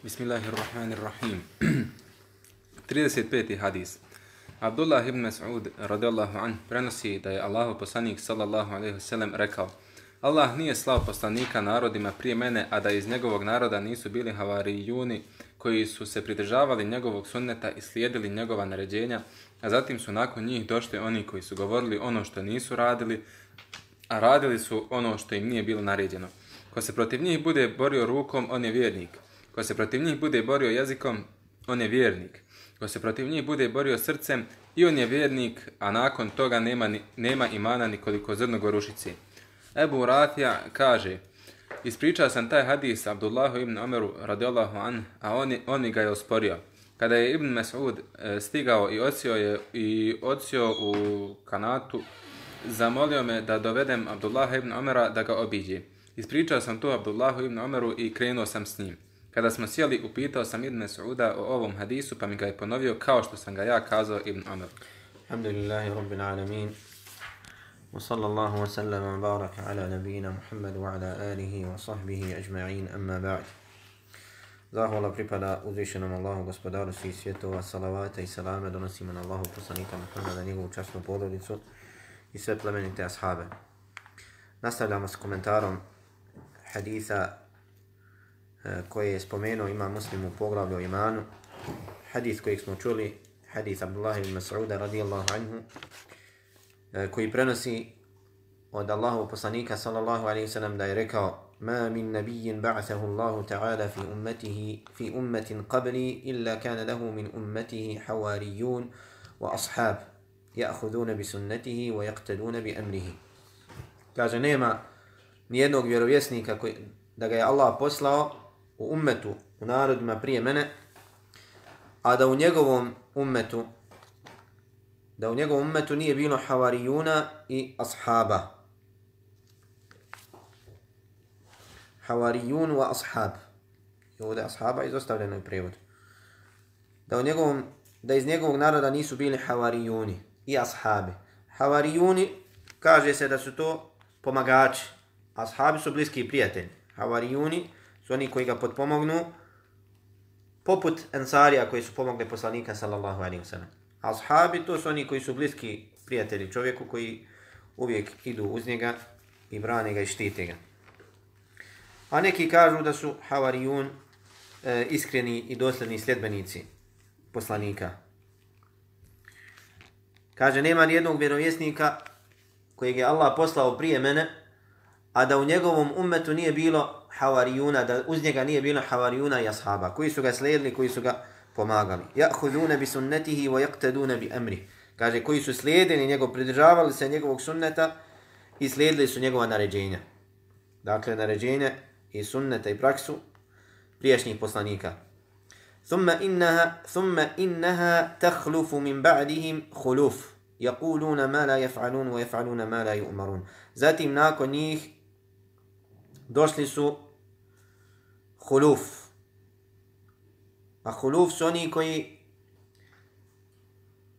Bismillahirrahmanirrahim. 35. hadis. Abdullah ibn Mas'ud radijallahu an prenosi da je Allahu poslanik sallallahu alejhi ve sellem rekao: Allah nije slao poslanika narodima prije mene, a da iz njegovog naroda nisu bili havarijuni koji su se pridržavali njegovog sunneta i slijedili njegova naređenja, a zatim su nakon njih došli oni koji su govorili ono što nisu radili, a radili su ono što im nije bilo naređeno. Ko se protiv njih bude borio rukom, on je vjernik. Ko se protiv njih bude borio jezikom, on je vjernik. Ko se protiv njih bude borio srcem, i on je vjernik, a nakon toga nema, ni, nema imana nikoliko zrno gorušice. Ebu Rafija kaže, ispričao sam taj hadis Abdullahu ibn Omeru radijallahu an, a on, on ga je osporio. Kada je Ibn Mas'ud e, stigao i odsio, je, i odsio u kanatu, zamolio me da dovedem Abdullah ibn Omera da ga obiđe. Ispričao sam to Abdullahu ibn Omeru i krenuo sam s njim. Kada smo sjeli, upitao sam Ibn Mas'uda o ovom hadisu, pa mi ga je ponovio kao što sam ga ja kazao Ibn Omeru. Alhamdulillahi Rabbil Alamin. وصلى الله وسلم وبارك على نبينا محمد وعلى آله وصحبه أجمعين أما بعد Zahvala pripada uzvišenom Allahu gospodaru svih svjetova, salavata i salame donosimo na Allahu poslanika Muhammeda, njegovu častnu porodicu i sve plemenite ashabe. Nastavljamo s komentarom haditha eh, koje je spomenuo ima muslim u poglavlju o imanu. Hadith kojeg smo čuli, hadith Abdullah ibn Mas'uda radijallahu anhu, eh, koji prenosi od Allahu poslanika sallallahu alaihi sallam da je rekao ما من نبي بعثه الله تعالى في أمته في أمة قبلي إلا كان له من أمته حواريون وأصحاب يأخذون بسنته ويقتدون بأمره Kaže, nema nijednog vjerovjesnika koji, da ga je Allah poslao u ummetu, u narodima prije mene, a da u njegovom ummetu, da u njegovom ummetu nije bilo havarijuna i ashaba. havarijun wa ashab. I ovdje ashaba izostavljeno je prevod. Da, u njegovom, da iz njegovog naroda nisu bili havarijuni i ashabi. Havarijuni kaže se da su to pomagači. Ashabi su bliski prijatelji. Havarijuni su oni koji ga potpomognu poput ensarija koji su pomogli poslanika sallallahu alaihi wasallam. Ashabi to su oni koji su bliski prijatelji čovjeku koji uvijek idu uz njega i brane ga i štite ga. A neki kažu da su havarijun e, iskreni i dosledni sljedbenici poslanika. Kaže, nema nijednog vjerovjesnika kojeg je Allah poslao prije mene, a da u njegovom ummetu nije bilo havarijuna, da uz njega nije bilo havarijuna i ashaba, koji su ga slijedili, koji su ga pomagali. Ja'hudune bi sunnetihi wa yaqtaduna bi amri. Kaže, koji su slijedili njegov, pridržavali se njegovog sunneta i slijedili su njegova naređenja. Dakle, naređenja i sunneta i praksu prijašnjih poslanika. Thumma innaha, thumma innaha takhlufu min ba'dihim khuluf. Yaquluna ma la yaf'alun wa yaf'aluna ma la yu'marun. Zatim nakon njih došli su khuluf. A khuluf su oni koji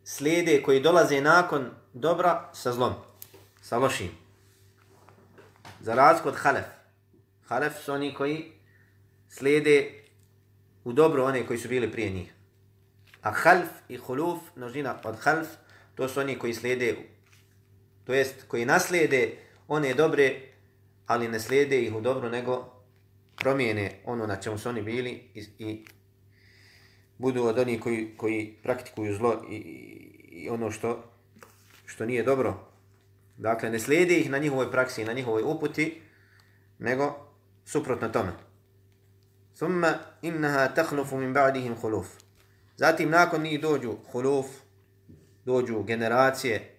slijede, koji dolaze nakon dobra sa zlom, sa lošim. Za razliku od halef. Halef su oni koji slijede u dobro one koji su bili prije njih. A half i huluf, množina od half, to su oni koji slijede, to jest koji naslijede one dobre, ali ne slijede ih u dobro, nego promijene ono na čemu su oni bili i, i budu od onih koji, koji praktikuju zlo i, i ono što, što nije dobro. Dakle, ne slijede ih na njihovoj praksi, na njihovoj uputi, nego suprotno tome. Thumma innaha takhlufu min ba'dihim khuluf. Zatim nakon njih dođu khuluf, dođu generacije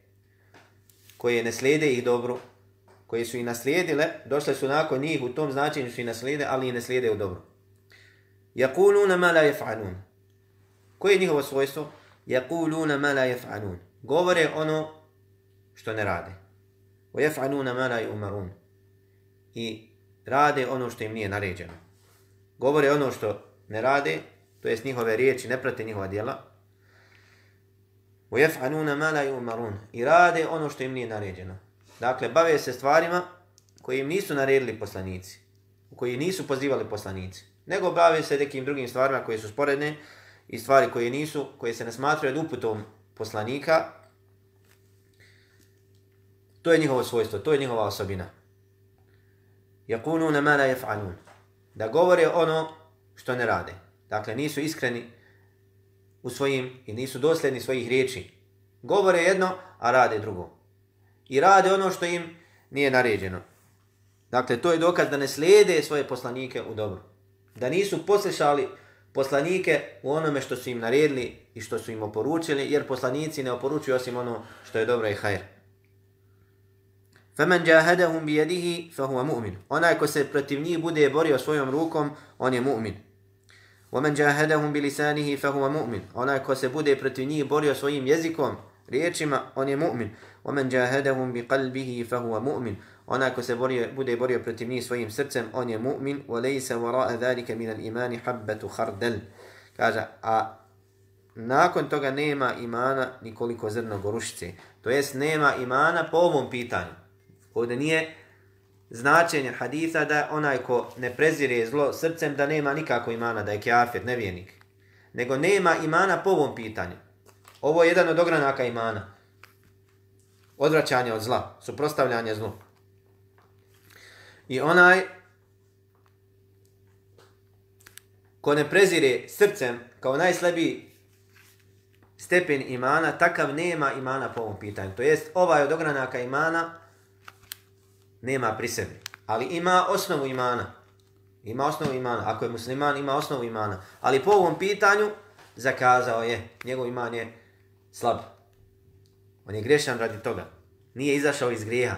koje ne slijede ih dobro, koje su i naslijedile, došle su nakon njih u tom značenju su i naslijede, ali i ne slijede u dobro. Yaquluna ma la yaf'alun. Koje je njihovo svojstvo? Yaquluna ma la yaf'alun. Govore ono što ne rade. Wa yaf'aluna ma la yu'marun. I rade ono što im nije naređeno. Govore ono što ne rade, to jest njihove riječi, ne prate njihova djela. وَيَفْعَنُونَ مَا لَا يُؤْمَرُونَ I rade ono što im nije naređeno. Dakle, bave se stvarima koje im nisu naredili poslanici, koji nisu pozivali poslanici. nego bave se nekim drugim stvarima koje su sporedne i stvari koje nisu, koje se ne smatraju uputom poslanika, to je njihovo svojstvo, to je njihova osobina. Yakununa ma la yaf'alun. Da govore ono što ne rade. Dakle, nisu iskreni u svojim i nisu dosljedni svojih riječi. Govore jedno, a rade drugo i rade ono što im nije naređeno. Dakle, to je dokaz da ne slijede svoje poslanike u dobru. Da nisu poslišali poslanike u onome što su im naredili i što su im oporučili, jer poslanici ne oporučuju osim ono što je dobro i hajr. فَمَنْ جَاهَدَهُمْ بِيَدِهِ فَهُوَ مُؤْمِنُ Onaj ko se protiv njih bude borio svojom rukom, on je mu'min. وَمَنْ جَاهَدَهُمْ بِلِسَانِهِ فَهُوَ مُؤْمِنُ Onaj ko se bude protiv njih borio svojim jezikom, riječima, on je mu'min. وَمَنْ جَاهَدَهُمْ بِقَلْبِهِ فَهُوَ مُؤْمِنٌ Onaj ko se borio, bude borio protiv njih svojim srcem, on je mu'min. وَلَيْسَ وَرَاءَ ذَلِكَ مِنَ الْإِمَانِ حَبَّةُ خَرْدَلْ Kaže, a nakon toga nema imana nikoliko zrno gorušice. To jest, nema imana po ovom pitanju. Ovdje nije značenje haditha da onaj ko ne prezire zlo srcem da nema nikako imana, da je kjafir, nevijenik. Nego nema imana po ovom pitanju. Ovo je jedan od ogranaka imana. Odvraćanje od zla, suprostavljanje zlu. I onaj ko ne prezire srcem kao najslabiji stepen imana, takav nema imana po ovom pitanju. To jest, ovaj od ogranaka imana nema pri sebi. Ali ima osnovu imana. Ima osnovu imana. Ako je musliman, ima osnovu imana. Ali po ovom pitanju zakazao je. Njegov iman je slab. On je grešan radi toga. Nije izašao iz grijeha.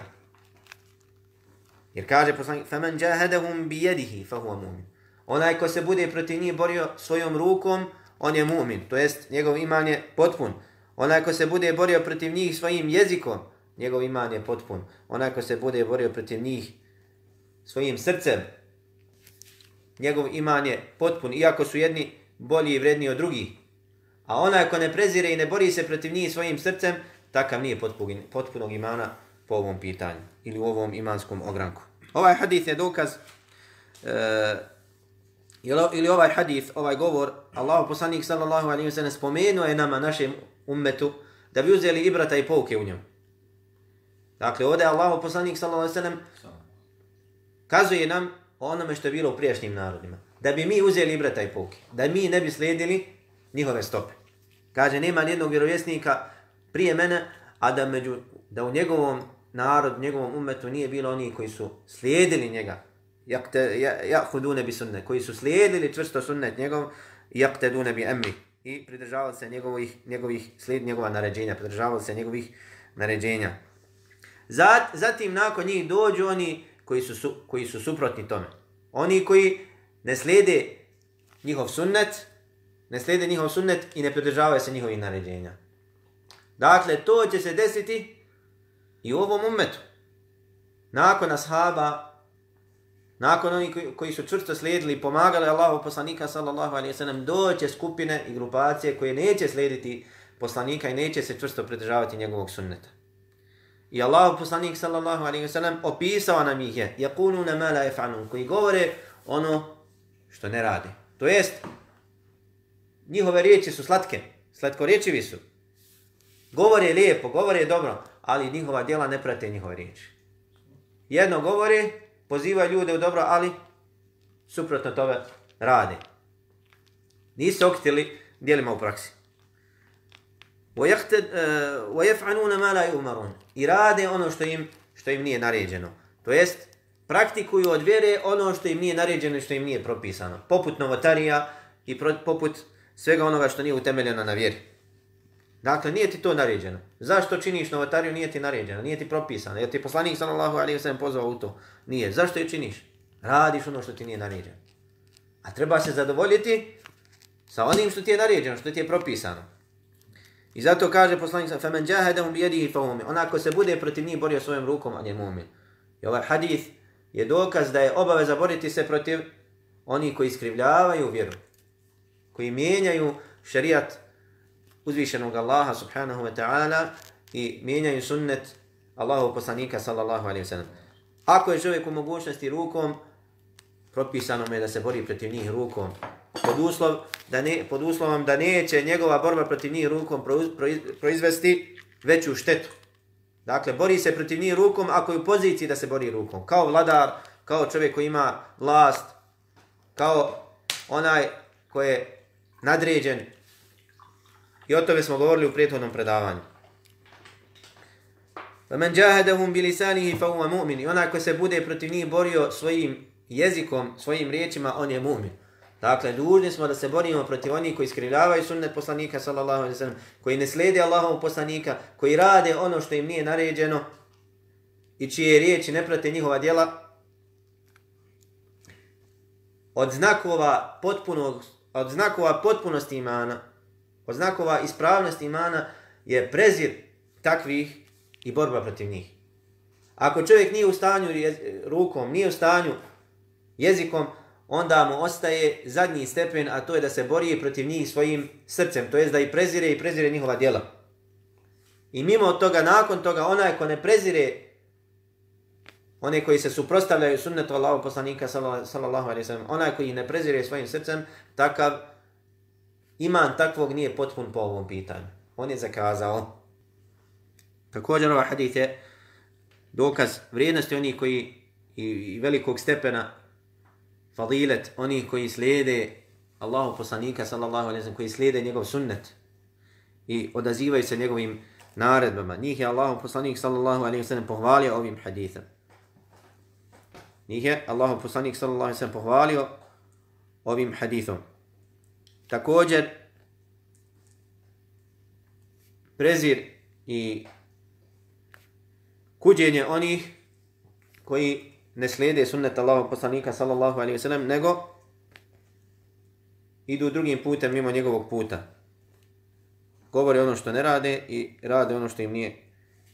Jer kaže poslanik, فَمَنْ جَاهَدَهُمْ بِيَدِهِ فَهُوَ مُؤْمِنٌ Onaj ko se bude protiv njih borio svojom rukom, on je mu'min. To jest, njegov iman je potpun. Onaj ko se bude borio protiv njih svojim jezikom, njegov iman je potpun. Onaj ko se bude borio protiv njih svojim srcem, njegov iman je potpun, iako su jedni bolji i vredniji od drugih. A onaj ko ne prezire i ne bori se protiv njih svojim srcem, takav nije potpunog imana po ovom pitanju ili u ovom imanskom ogranku. Ovaj hadith je dokaz e, ili ovaj hadith, ovaj govor, Allah poslanik sallallahu alaihi wa sallam spomenuo je nama, našem ummetu, da bi uzeli ibrata i pouke u njom. Dakle, ovdje Allah poslanik sallallahu alaihi wa sallam kazuje nam o onome što je bilo u prijašnjim narodima. Da bi mi uzeli ibrata i pouke. Da mi ne bi slijedili njihove stope. Kaže, nema nijednog vjerovjesnika prije mene, a da, među, da u njegovom narod, njegovom umetu nije bilo oni koji su slijedili njega. Jakte, ja, ja hudune bi sunne. Koji su slijedili čvrsto sunnet njegov, jakte dune bi emri. I pridržavali se njegovih, njegovih slijed, njegova naređenja. Pridržavali se njegovih naređenja. Zat, zatim nakon njih dođu oni koji su, su, koji su suprotni tome. Oni koji ne slijede njihov sunnet, ne slijede njihov sunnet i ne pridržavaju se njihovih naređenja. Dakle, to će se desiti i u ovom umetu. Nakon ashaba, nakon oni koji, koji su čvrsto slijedili i pomagali Allahu poslanika sallallahu alaihi sallam, doće skupine i grupacije koje neće slijediti poslanika i neće se čvrsto pridržavati njegovog sunneta. I Allahu poslanik sallallahu alaihi sallam opisao nam ih je, yakununa ma la yaf'alun, koji govore ono što ne rade. To jest, njihove riječi su slatke, slatkorječivi su. Govore lijepo, govore dobro, ali njihova djela ne prate njihove riječi. Jedno govore, poziva ljude u dobro, ali suprotno tome rade. Nisu okitili dijelima u praksi. وَيَفْعَنُونَ مَا لَا يُؤْمَرُونَ I rade ono što im, što im nije naređeno. To jest, praktikuju od vjere ono što im nije naređeno i što im nije propisano. Poput novotarija i pro, poput svega onoga što nije utemeljeno na vjeri. Dakle, nije ti to naređeno. Zašto činiš novotariju, nije ti naređeno, nije ti propisano. Jer ti poslanik sallallahu alaihi wasallam pozvao u to. Nije. Zašto je činiš? Radiš ono što ti nije naređeno. A treba se zadovoljiti sa onim što ti je naređeno, što ti je propisano. I zato kaže poslanik sa femen jahadahum bi yadihi fa mu'min. Onako se bude protiv njih borio svojim rukom, on je mu'min. I ovaj hadis je dokaz da je obaveza boriti se protiv oni koji iskrivljavaju vjeru, koji mijenjaju šerijat uzvišenog Allaha subhanahu wa ta'ala i mijenjaju sunnet Allahu poslanika sallallahu alaihi wa sallam. Ako je čovjek u mogućnosti rukom propisano mu je da se bori protiv njih rukom. Pod, uslov, da ne, pod uslovom da neće njegova borba protiv njih rukom proizvesti veću štetu. Dakle, bori se protiv njih rukom ako je u poziciji da se bori rukom. Kao vladar, kao čovjek koji ima vlast, kao onaj koji je nadređen. I o tome smo govorili u prethodnom predavanju. فَمَنْ جَاهَدَهُمْ بِلِسَانِهِ فَهُمَ مُؤْمِنِ Onaj ko se bude protiv njih borio svojim jezikom, svojim riječima, on je mu'min. Dakle, dužni smo da se borimo protiv onih koji skrivljavaju sunnet poslanika, sallallahu alaihi sallam, koji ne slijede Allahovu poslanika, koji rade ono što im nije naređeno i čije riječi ne prate njihova djela. Od znakova potpunog, od znakova potpunosti imana, od znakova ispravnosti imana je prezir takvih i borba protiv njih. Ako čovjek nije u stanju rukom, nije u stanju jezikom, onda mu ostaje zadnji stepen, a to je da se bori protiv njih svojim srcem, to jest da i prezire i prezire njihova djela. I mimo toga, nakon toga, onaj ko ne prezire one koji se suprostavljaju sunnetu Allahu poslanika sallallahu alaihi sallam, onaj koji ne prezire svojim srcem, takav iman takvog nije potpun po ovom pitanju. On je zakazao. Također ovaj hadith je dokaz vrijednosti onih koji i, i velikog stepena fadilet onih koji slijede Allahu poslanika sallallahu alejhi ve sellem koji slijede njegov sunnet i odazivaju se njegovim naredbama. Njih je Allahu poslanik sallallahu alejhi ve sellem pohvalio ovim hadithom. Njih je Allahu poslanik sallallahu alejhi ve sellem pohvalio ovim hadithom. Također prezir i kuđenje onih koji ne slijede sunnet Allahog poslanika sallallahu alaihi wasallam, nego idu drugim putem mimo njegovog puta. Govore ono što ne rade i rade ono što im nije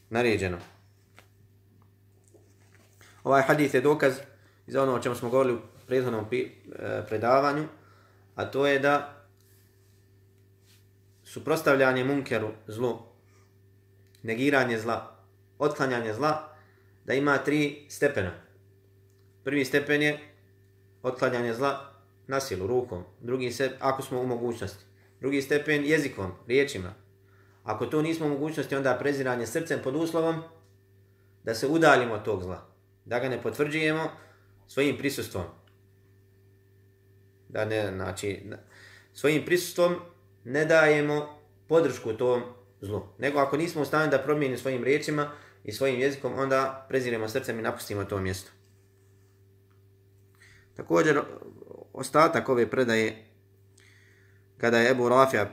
naređeno. Ovaj hadith je dokaz za ono o čemu smo govorili u prethodnom e, predavanju, a to je da suprostavljanje munkeru zlu, negiranje zla, otklanjanje zla, da ima tri stepena. Prvi stepen je otklanjanje zla na silu, rukom. Drugi se, ako smo u mogućnosti. Drugi stepen jezikom, riječima. Ako to nismo u mogućnosti, onda preziranje srcem pod uslovom da se udaljimo od tog zla. Da ga ne potvrđujemo svojim prisustvom. Da ne, znači, svojim prisustvom ne dajemo podršku tom zlu. Nego ako nismo u stanju da promijenimo svojim riječima i svojim jezikom, onda preziremo srcem i napustimo to mjesto. Također, ostatak ove predaje, kada je Ebu Rafija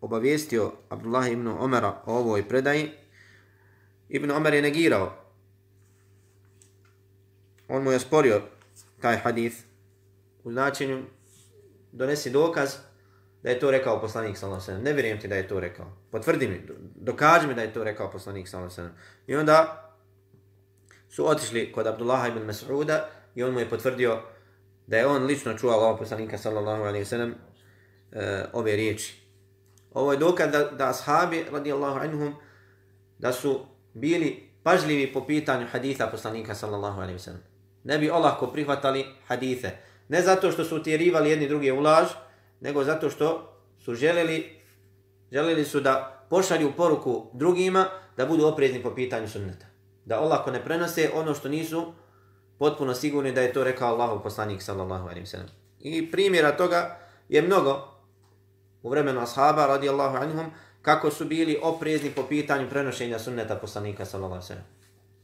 obavijestio Abdullah ibn Omera o ovoj predaji, Ibn Omer je negirao. On mu je sporio taj hadith u značenju donesi dokaz da je to rekao poslanik sallallahu alejhi Ne vjerujem ti da je to rekao. Potvrdi mi, dokaži mi da je to rekao poslanik sallallahu alejhi I onda su otišli kod Abdullaha ibn Mas'uda i on mu je potvrdio da je on lično čuo Allahov poslanika sallallahu alejhi ve sellem e, ove riječi. Ovo je dokaz da, da ashabi radijallahu anhum da su bili pažljivi po pitanju haditha poslanika sallallahu alejhi ve sellem. Ne bi olako prihvatali hadise. Ne zato što su utjerivali jedni druge u laž, nego zato što su želeli, želeli su da pošalju poruku drugima da budu oprezni po pitanju sunneta. Da olako ne prenose ono što nisu potpuno sigurni da je to rekao Allahov poslanik sallallahu alejhi ve sellem. I primjera toga je mnogo u vremenu ashaba radijallahu anhum kako su bili oprezni po pitanju prenošenja sunneta poslanika sallallahu alejhi ve sellem.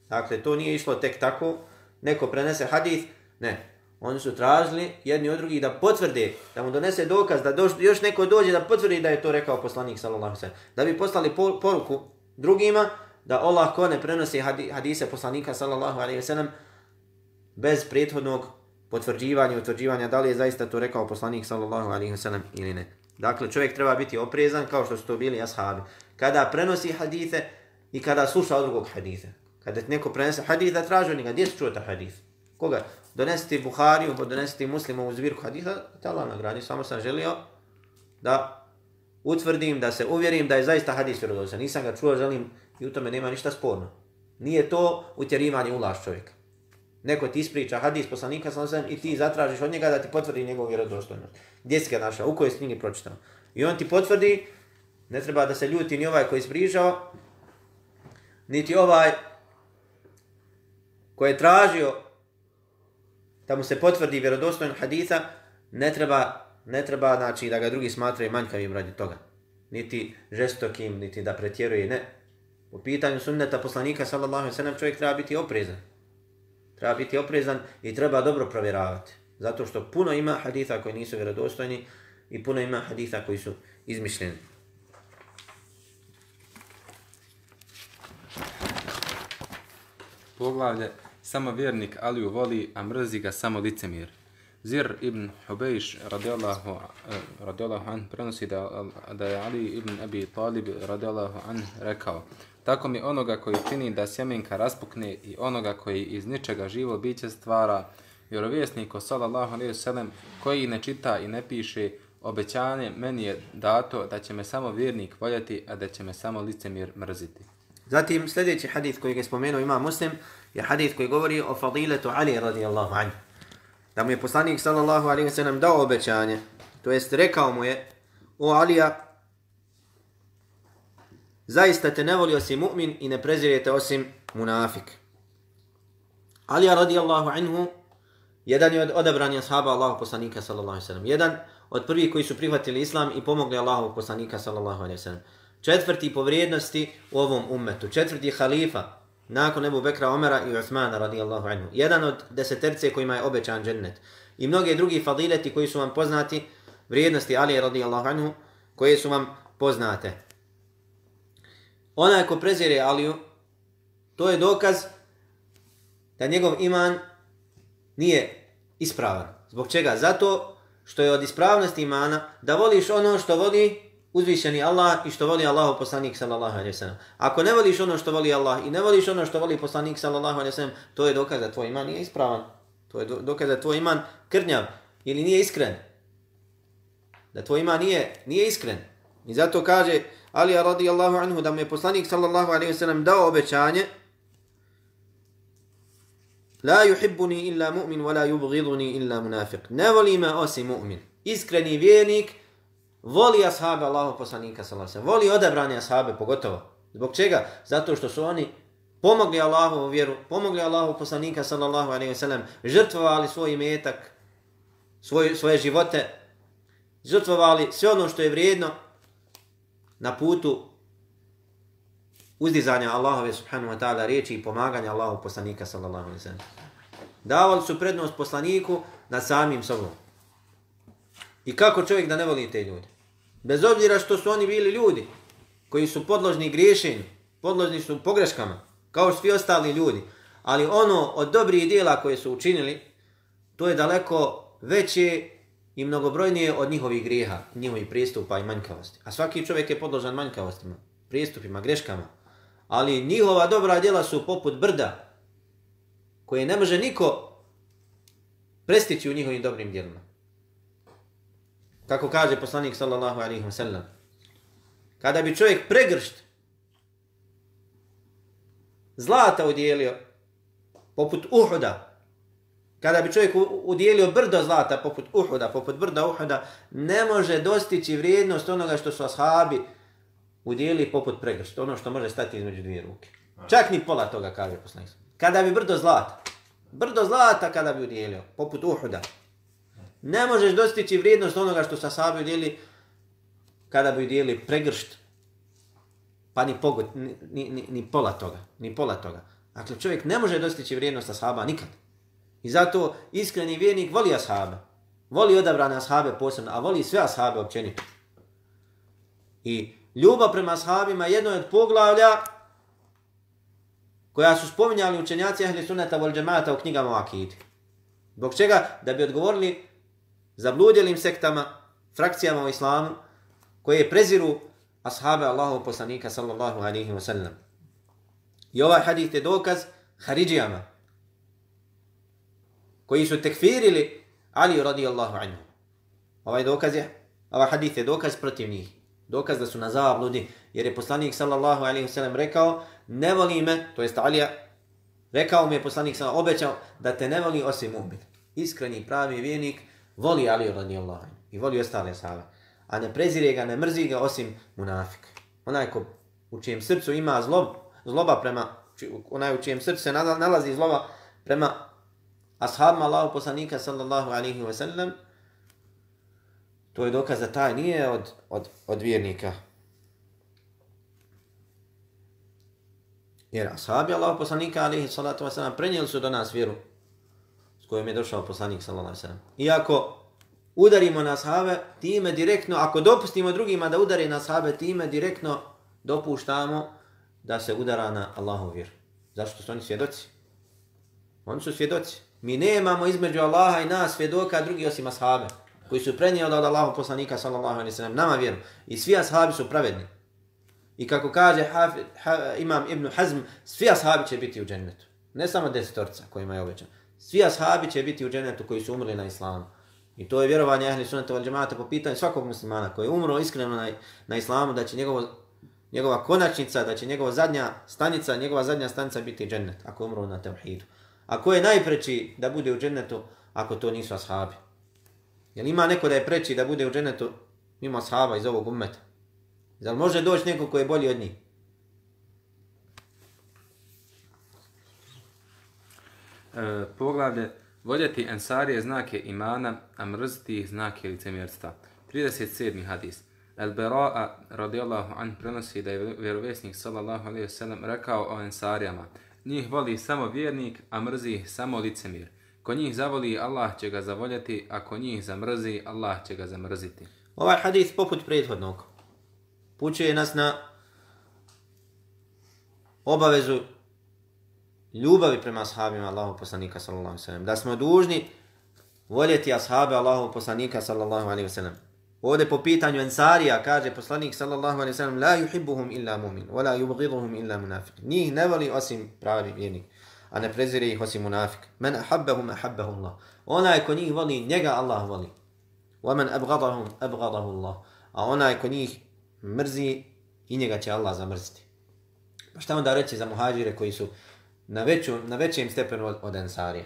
Dakle, to nije išlo tek tako, neko prenese hadis, ne. Oni su tražili jedni od drugih da potvrde, da mu donese dokaz, da doš, još neko dođe da potvrdi da je to rekao poslanik sallallahu alejhi ve sellem. Da bi poslali poruku drugima da Allah ko ne prenosi hadise poslanika sallallahu alejhi ve sellem, bez prethodnog potvrđivanja utvrđivanja da li je zaista to rekao poslanik sallallahu alejhi ve sellem ili ne. Dakle, čovjek treba biti oprezan kao što su to bili ashabi. Kada prenosi hadise i kada sluša od drugog hadise. Kada neko prenese hadite, traži njega, gdje se čuo ta hadis? Koga? Donesiti Buhariju, donesiti muslima u zbirku haditha, te Allah nagradi. Samo sam želio da utvrdim, da se uvjerim da je zaista hadis vjerodostan. Nisam ga čuo, želim i u tome nema ništa sporno. Nije to utjerivanje u laž čovjeka. Neko ti ispriča hadis poslanika sallallahu alejhi ve sellem i ti zatražiš od njega da ti potvrdi njegovu vjerodostojnost. Gdje si ga našao? U kojoj knjigi pročitao? I on ti potvrdi, ne treba da se ljuti ni ovaj koji je ispričao, niti ovaj koji je tražio da mu se potvrdi vjerodostojno hadisa, ne treba, ne treba znači, da ga drugi smatraju manjkavim radi toga. Niti žestokim, niti da pretjeruje, ne. U pitanju sunneta poslanika, sallallahu alaihi sallam, čovjek treba biti oprezan. Treba biti oprezan i treba dobro provjeravati. Zato što puno ima haditha koji nisu vjerodostojni i puno ima haditha koji su izmišljeni. Poglavlje Samo vjernik Aliju voli, a mrzi ga samo licemir. Zir ibn Hubejš radijallahu, eh, radijallahu an prenosi da, da je Ali ibn Abi Talib radijallahu an rekao Tako mi onoga koji čini da sjemenka raspukne i onoga koji iz ničega živo biće stvara, vjerovjesniku sallallahu alaihi sallam, koji ne čita i ne piše, obećanje meni je dato da će me samo vjernik voljeti, a da će me samo licemir mrziti. Zatim sljedeći hadith koji je spomenuo ima muslim je hadith koji govori o fadiletu Ali radijallahu anhu. Da mu je poslanik sallallahu alaihi sallam dao obećanje, to jest rekao mu je o Alija, zaista te ne voli osim mu'min i ne prezirete osim munafik. Alija radijallahu anhu, jedan je od odabranja ashaba Allahu poslanika sallallahu alaihi sallam. Jedan od prvih koji su prihvatili islam i pomogli Allahu poslanika sallallahu alaihi sallam. Četvrti po vrijednosti u ovom ummetu. Četvrti halifa nakon Ebu Bekra Omera i Uthmana radijallahu anhu. Jedan od deseterce kojima je obećan džennet. I mnoge drugi fadileti koji su vam poznati, vrijednosti Ali radijallahu anhu, koje su vam poznate. Onaj ko prezire Aliju, to je dokaz da njegov iman nije ispravan. Zbog čega? Zato što je od ispravnosti imana da voliš ono što voli uzvišeni Allah i što voli Allahu poslanik sallallahu alejhi ve sellem. Ako ne voliš ono što voli Allah i ne voliš ono što voli poslanik sallallahu alejhi ve sellem, to je dokaz da tvoj iman nije ispravan. To je dokaz da tvoj iman krnjav ili nije iskren. Da tvoj iman nije nije iskren. I zato kaže Ali radijallahu anhu da mu je poslanik sallallahu alejhi ve sellem dao obećanje La yuhibbuni illa mu'min wa la yubghiduni illa munafiq. Ne voli me osim mu'min. Iskreni vjernik voli ashabe Allahov poslanika sallallahu alejhi Voli odabrane ashabe pogotovo. Zbog čega? Zato što su oni pomogli Allahovu vjeru, pomogli Allahov poslanika sallallahu alejhi ve sellem, žrtvovali svoj imetak, svoj, svoje živote, žrtvovali sve ono što je vrijedno na putu uzdizanja Allahove subhanahu wa ta'ala riječi i pomaganja Allahov poslanika sallallahu alejhi ve sellem. Davali su prednost poslaniku na samim sobom. I kako čovjek da ne voli te ljude? Bez obzira što su oni bili ljudi koji su podložni griješenju, podložni su pogreškama, kao svi ostali ljudi. Ali ono od dobrih dijela koje su učinili, to je daleko veće i mnogobrojnije od njihovih grijeha, njihovih pristupa i manjkavosti. A svaki čovjek je podložan manjkavostima, pristupima, greškama. Ali njihova dobra djela su poput brda, koje ne može niko prestići u njihovim dobrim djelima. Kako kaže poslanik sallallahu alaihi wa sallam. Kada bi čovjek pregršt zlata udjelio poput Uhuda, kada bi čovjek udjelio brdo zlata poput Uhuda, poput brda Uhuda, ne može dostići vrijednost onoga što su ashabi udjelili poput pregršt, ono što može stati između dvije ruke. Čak ni pola toga kaže poslanik. Kada bi brdo zlata, brdo zlata kada bi udjelio, poput Uhuda, Ne možeš dostići vrijednost onoga što sa sahabi udjeli kada bi udjeli pregršt, pa ni, pogod, ni, ni, ni, pola toga, ni pola toga. Dakle, čovjek ne može dostići vrijednost ashaba nikad. I zato iskreni vjernik voli ashabe. Voli odabrane ashabe posebno, a voli sve ashabe općenito. I ljubav prema ashabima je jedno od poglavlja koja su spominjali učenjaci Ahli Sunnata vol džemata u knjigama o Akidi. Zbog čega? Da bi odgovorili zabludjelim sektama, frakcijama u islamu, koje preziru ashabe Allahov poslanika sallallahu alaihi wa sallam. I ovaj hadith je dokaz Haridžijama, koji su tekfirili Ali radijallahu anhu. Ovaj dokaz je, ovaj hadith je dokaz protiv njih. Dokaz da su na zabludi, jer je poslanik sallallahu alaihi wa sallam rekao, ne voli me, to jest Alija, Rekao mi je poslanik sallallahu obećao da te ne voli osim mu'min. Iskreni pravi vjernik voli Ali radijallahu anhu i voli ostale sahabe. A ne prezire ga, ne mrzi ga osim munafik. Onaj ko u čijem srcu ima zlob, zloba prema, onaj u čijem srcu se nalazi zloba prema ashabima Allahu poslanika sallallahu alaihi wa sallam, to je dokaz da taj nije od, od, od vjernika. Jer ashabi Allahu poslanika alaihi salatu wa sallam prenijeli su do nas vjeru kojom je došao poslanik sallallahu alejhi ve sellem. Iako udarimo na sahabe time direktno, ako dopustimo drugima da udari na ashabe, time direktno dopuštamo da se udara na Allahu vjeru. Zašto su oni svjedoci? Oni su svjedoci. Mi nemamo između Allaha i nas svjedoka drugi osim ashabe, koji su prenijeli od Allahu poslanika sallallahu alejhi ve sellem nama vjeru. I svi ashabi su pravedni. I kako kaže Hafid, ha, imam Ibn Hazm, svi ashabi će biti u džennetu. Ne samo desetorca kojima je obećano. Svi ashabi će biti u dženetu koji su umrli na islamu. I to je vjerovanje ehli sunnata val džemata po pitanju svakog muslimana koji je umro iskreno na, na islamu, da će njegovo, njegova konačnica, da će njegova zadnja stanica, njegova zadnja stanica biti džennet, ako umro na tevhidu. A ko je najpreći da bude u džennetu ako to nisu ashabi? Jel ima neko da je preći da bude u džennetu mimo ashaba iz ovog ummeta? Zar može doći neko koji je bolji od njih? E, poglavlje Voljeti ensarije znake imana, a mrziti ih znake licemjerstva. 37. hadis. Al-Bara'a radijallahu an prenosi da je vjerovjesnik sallallahu alaihi wasallam rekao o ensarijama. Njih voli samo vjernik, a mrzi ih samo licemir. Ko njih zavoli, Allah će ga zavoljeti, a ko njih zamrzi, Allah će ga zamrziti. Ovaj hadis poput prethodnog pućuje nas na obavezu ljubavi prema ashabima Allahu poslanika sallallahu alejhi ve sellem da smo dužni voljeti ashabe Allahu poslanika sallallahu alejhi ve sellem Ovde po pitanju Ensarija kaže poslanik sallallahu alejhi ve sellem la yuhibbuhum illa mu'min wa la yubghiduhum illa munafiq. Njih ne voli osim pravi vjernik, a ne prezire ih osim munafik. Men ahabbahum ahabbahu Allah. Onaj ko njih voli, njega Allah voli. Wa man abghadahum abghadahu Allah. A onaj ko njih mrzi i njega će Allah zamrziti. Pa šta onda reći za muhađire koji su na, veću, na većem stepenu od, od ensarija?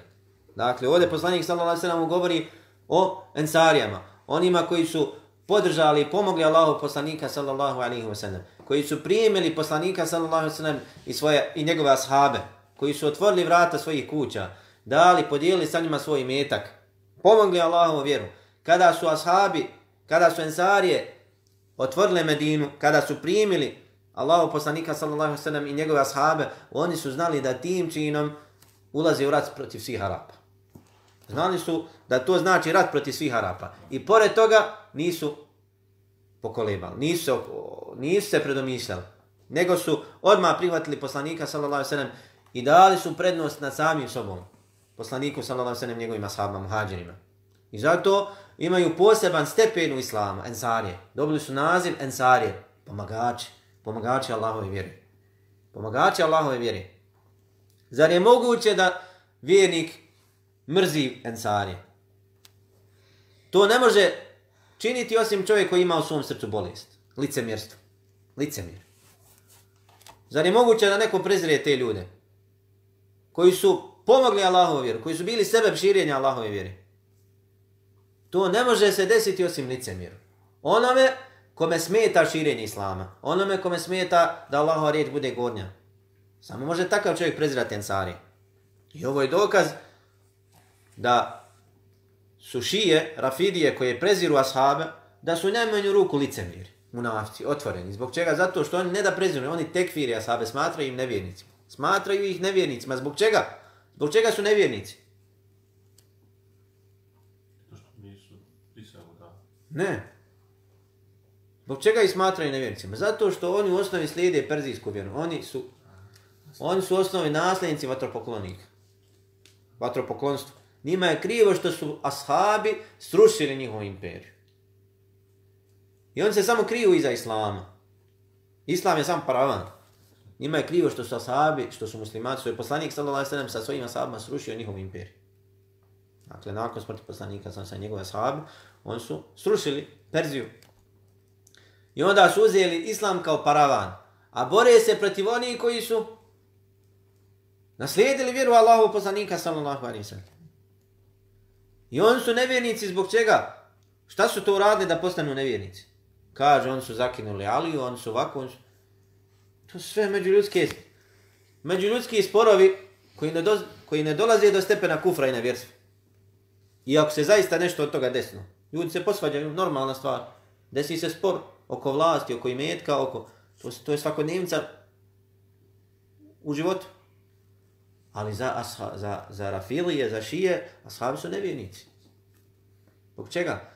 Dakle, ovdje poslanik sallallahu alaihi sallam govori o ensarijama, onima koji su podržali i pomogli Allahu poslanika sallallahu alaihi ve sellem, koji su prijemili poslanika sallallahu alaihi ve sellem i, svoje, i njegove ashabe, koji su otvorili vrata svojih kuća, dali, podijelili sa njima svoj metak, pomogli Allahu vjeru. Kada su ashabi, kada su ensarije otvorile Medinu, kada su primili Allahu poslanika sallallahu alejhi ve sellem i njegove ashabe, oni su znali da tim činom ulaze u rat protiv svih Arapa. Znali su da to znači rat protiv svih Arapa. I pored toga nisu pokolebali, nisu, nisu se predomišljali, nego su odmah prihvatili poslanika sallallahu alejhi ve sellem i dali su prednost nad samim sobom. Poslaniku sallallahu alejhi ve sellem njegovim ashabima, muhadžirima. I zato imaju poseban stepen u islamu, ensarije. Dobili su naziv ensarije, pomagači, pomagači Allahove vjere. Pomagači Allahove vjere. Zar je moguće da vjernik mrzi ensari? To ne može činiti osim čovjek koji ima u svom srcu bolest. Licemjerstvo. Licemjer. Zar je moguće da neko prezire te ljude? Koji su pomogli Allahove vjeru, koji su bili sebe širenja Allahove vjere. To ne može se desiti osim licemjeru. Onome kome smeta širenje Islama. Onome kome smeta da Allahova riječ bude gornja. Samo može takav čovjek prezirati Ansari. I ovo je dokaz da su šije, rafidije koje preziru ashabe, da su najmanju ruku licemjeri, munafci, otvoreni. Zbog čega? Zato što oni ne da preziru, oni tekfiri ashabe, smatraju im nevjernicima. Smatraju ih nevjernicima. Zbog čega? Zbog čega su nevjernici? Ne. Zbog čega ih smatraju nevjernicima? Zato što oni u osnovi slijede perzijsku vjeru. Oni su, oni su u osnovi nasljednici vatropoklonika. Vatropoklonstvo. Njima je krivo što su ashabi srušili njihovu imperiju. I oni se samo kriju iza islama. Islam je sam paravan. Njima je krivo što su ashabi, što su muslimani, što je poslanik sallallahu alejhi sa svojim ashabima srušio njihovu imperiju. Dakle, nakon smrti poslanika sam sa njegove ashabi, oni su srušili Perziju. I onda su uzeli islam kao paravan. A bore se protiv onih koji su Naslijedili vjeru Allahu poslanika sallallahu alaihi sallam. I oni su nevjernici zbog čega? Šta su to uradili da postanu nevjernici? Kaže, oni su zakinuli Aliju, oni su ovako, oni su... To su sve međuljudske, međuljudski sporovi koji ne, do, koji ne dolaze do stepena kufra i nevjerstva. I ako se zaista nešto od toga desno, ljudi se posvađaju, normalna stvar. Desi se spor oko vlasti, oko imetka, oko... To, to je svakodnevnica u životu. Ali za, asha, za, za rafilije, za šije, ashabi su nevjernici. Zbog čega?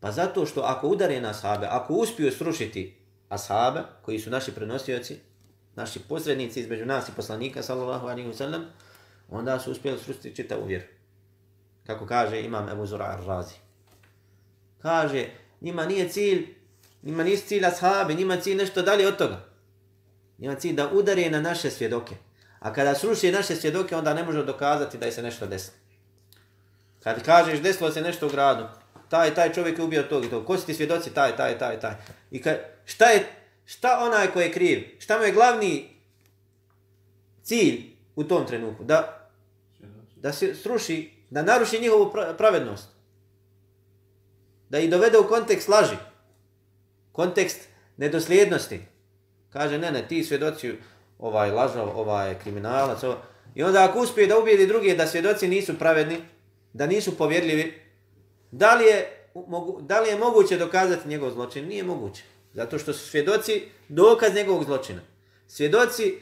Pa zato što ako udare na ashabe, ako uspiju srušiti ashabe, koji su naši prenosioci, naši posrednici između nas i poslanika, sallallahu alaihi wa sallam, onda su uspjeli srušiti čitavu vjeru. Kako kaže imam Ebu Zura Razi. Kaže, njima nije cilj, njima nije cilj ashabi, njima cilj nešto dalje od toga. Njima cilj da udare na naše svjedoke. A kada sruši naše svjedoke, onda ne može dokazati da je se nešto desilo. Kad kažeš desilo se nešto u gradu, taj taj čovjek je ubio tog i tog. Ko si ti svjedoci? Taj, taj, taj, taj. I ka, šta je, šta onaj ko je kriv? Šta mu je glavni cilj u tom trenutku? Da, da se sruši, da naruši njihovu pravednost. Da ih dovede u kontekst laži. Kontekst nedosljednosti. Kaže, ne, ne, ti svjedoci ovaj lažav, ovaj kriminalac. Ovaj. I onda ako uspije da ubijedi druge da svjedoci nisu pravedni, da nisu povjerljivi, da li je, mogu, da li je moguće dokazati njegov zločin? Nije moguće. Zato što su svjedoci dokaz njegovog zločina. Svjedoci,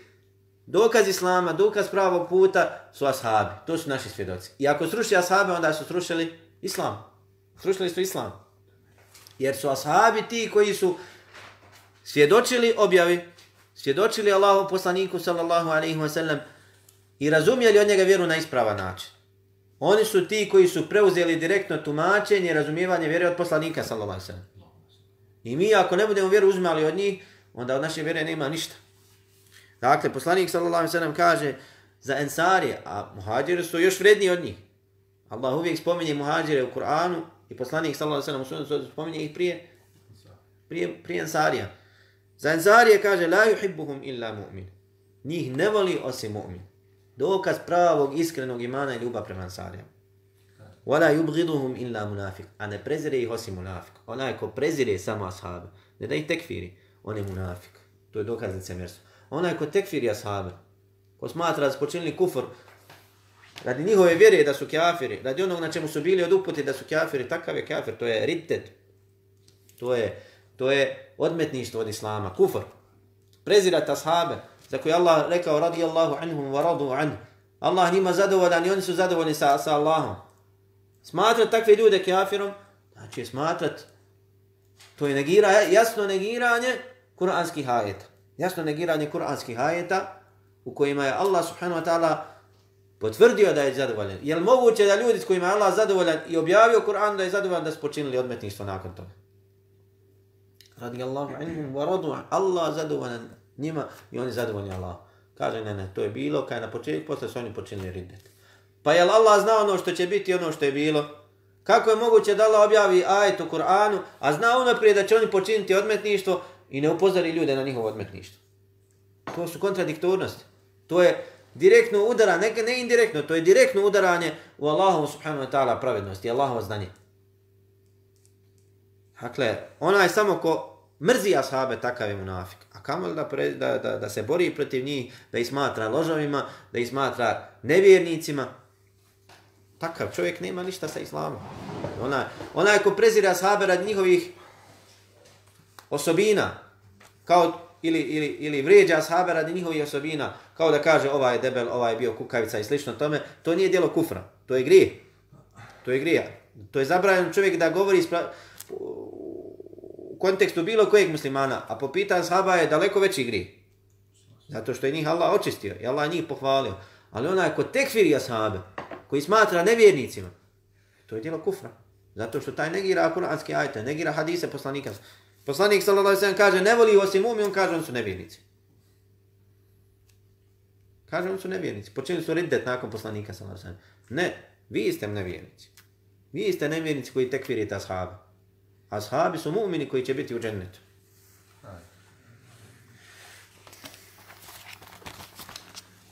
dokaz islama, dokaz pravog puta su ashabi. To su naši svjedoci. I ako sruši ashabe, onda su srušili islam. Srušili su islam. Jer su ashabi ti koji su svjedočili objavi, svjedočili Allahu poslaniku sallallahu alaihi wa sallam i razumijeli od njega vjeru na ispravan način. Oni su ti koji su preuzeli direktno tumačenje i razumijevanje vjere od poslanika, sallallahu alaihi sallam. I mi ako ne budemo vjeru uzmali od njih, onda od naše vjere nema ništa. Dakle, poslanik, sallallahu alaihi sallam, kaže za ensarije, a muhađiri su još vredniji od njih. Allah uvijek spominje muhađire u Kur'anu i poslanik, sallallahu alaihi sallam, spominje ih prije, prije, prije Ansarija. Za Ansarije kaže, la yuhibbuhum illa mu'min. Njih ne voli osim mu'min dokaz pravog iskrenog imana i ljubav prema ansarijama. Wala yubghiduhum illa munafiq. A ne prezire ih osim munafik. Onaj ko prezire samo ashabe, ne da ih tekfiri, on je munafik. To je dokaz licemjerstva. Onaj ko tekfiri ashabe, ko smatra da su počinili kufr, radi njihove vjere da su kafiri, radi onog na čemu su bili od uputi da su kafiri, takav je kafir, to je riddet. To je, to je odmetništvo od islama, kufr. Prezirat ashabe, za koje Allah rekao radijallahu anhum wa radu anhu. Allah njima zadovoljan i oni su zadovoljni sa, sa Allahom. Smatrat takve ljude kafirom, znači smatrat, to je negira, jasno negiranje kuranskih ajeta. Jasno negiranje kuranskih ajeta u kojima je Allah subhanahu wa ta'ala potvrdio da je zadovoljan. Je li moguće da ljudi s kojima je Allah zadovoljan i objavio Kur'an da je zadovoljan da su počinili odmetništvo nakon toga? Radijallahu anhum wa radu Allah zadovoljan njima i oni zadovoljni Allah. Kaže, ne, ne, to je bilo, kaj na početku, posle su oni počinili riddet. Pa je Allah znao ono što će biti ono što je bilo? Kako je moguće da Allah objavi ajet u Kur'anu, a zna unaprijed da će oni počiniti odmetništvo i ne upozori ljude na njihovo odmetništvo? To su kontradiktornosti. To je direktno udara, ne, ne indirektno, to je direktno udaranje u Allahovu subhanahu wa ta'ala pravednosti, Allahovo znanje. Dakle, ona je samo ko mrzi ashabe, takav je munafik A kamo da, pre, da, da, da se bori protiv njih, da ih smatra ložovima, da ih smatra nevjernicima. Takav čovjek nema ništa sa islamom. Ona, ona je ko prezira ashabe rad njihovih osobina, kao ili, ili, ili vrijeđa ashabe radi njihovih osobina, kao da kaže ovaj je debel, ovaj je bio kukavica i slično tome, to nije dijelo kufra, to je grije. To je grija. To je zabranjeno čovjek da govori ispra kontekstu bilo kojeg muslimana, a po pitanju sahaba je daleko veći grije. Zato što je njih Allah očistio i Allah njih pohvalio. Ali onaj ko tekfiri ashabe, koji smatra nevjernicima, to je djelo kufra. Zato što taj negira kuranski ajte, negira hadise poslanika. Poslanik sallallahu alejhi kaže ne voli osim mu'min, on kaže on su nevjernici. Kaže oni su nevjernici. Počeli su riddet nakon poslanika sallallahu alejhi Ne, vi ste nevjernici. Vi ste nevjernici koji tekfirite ashabe. Ashabi su mu'mini koji će biti u džennetu.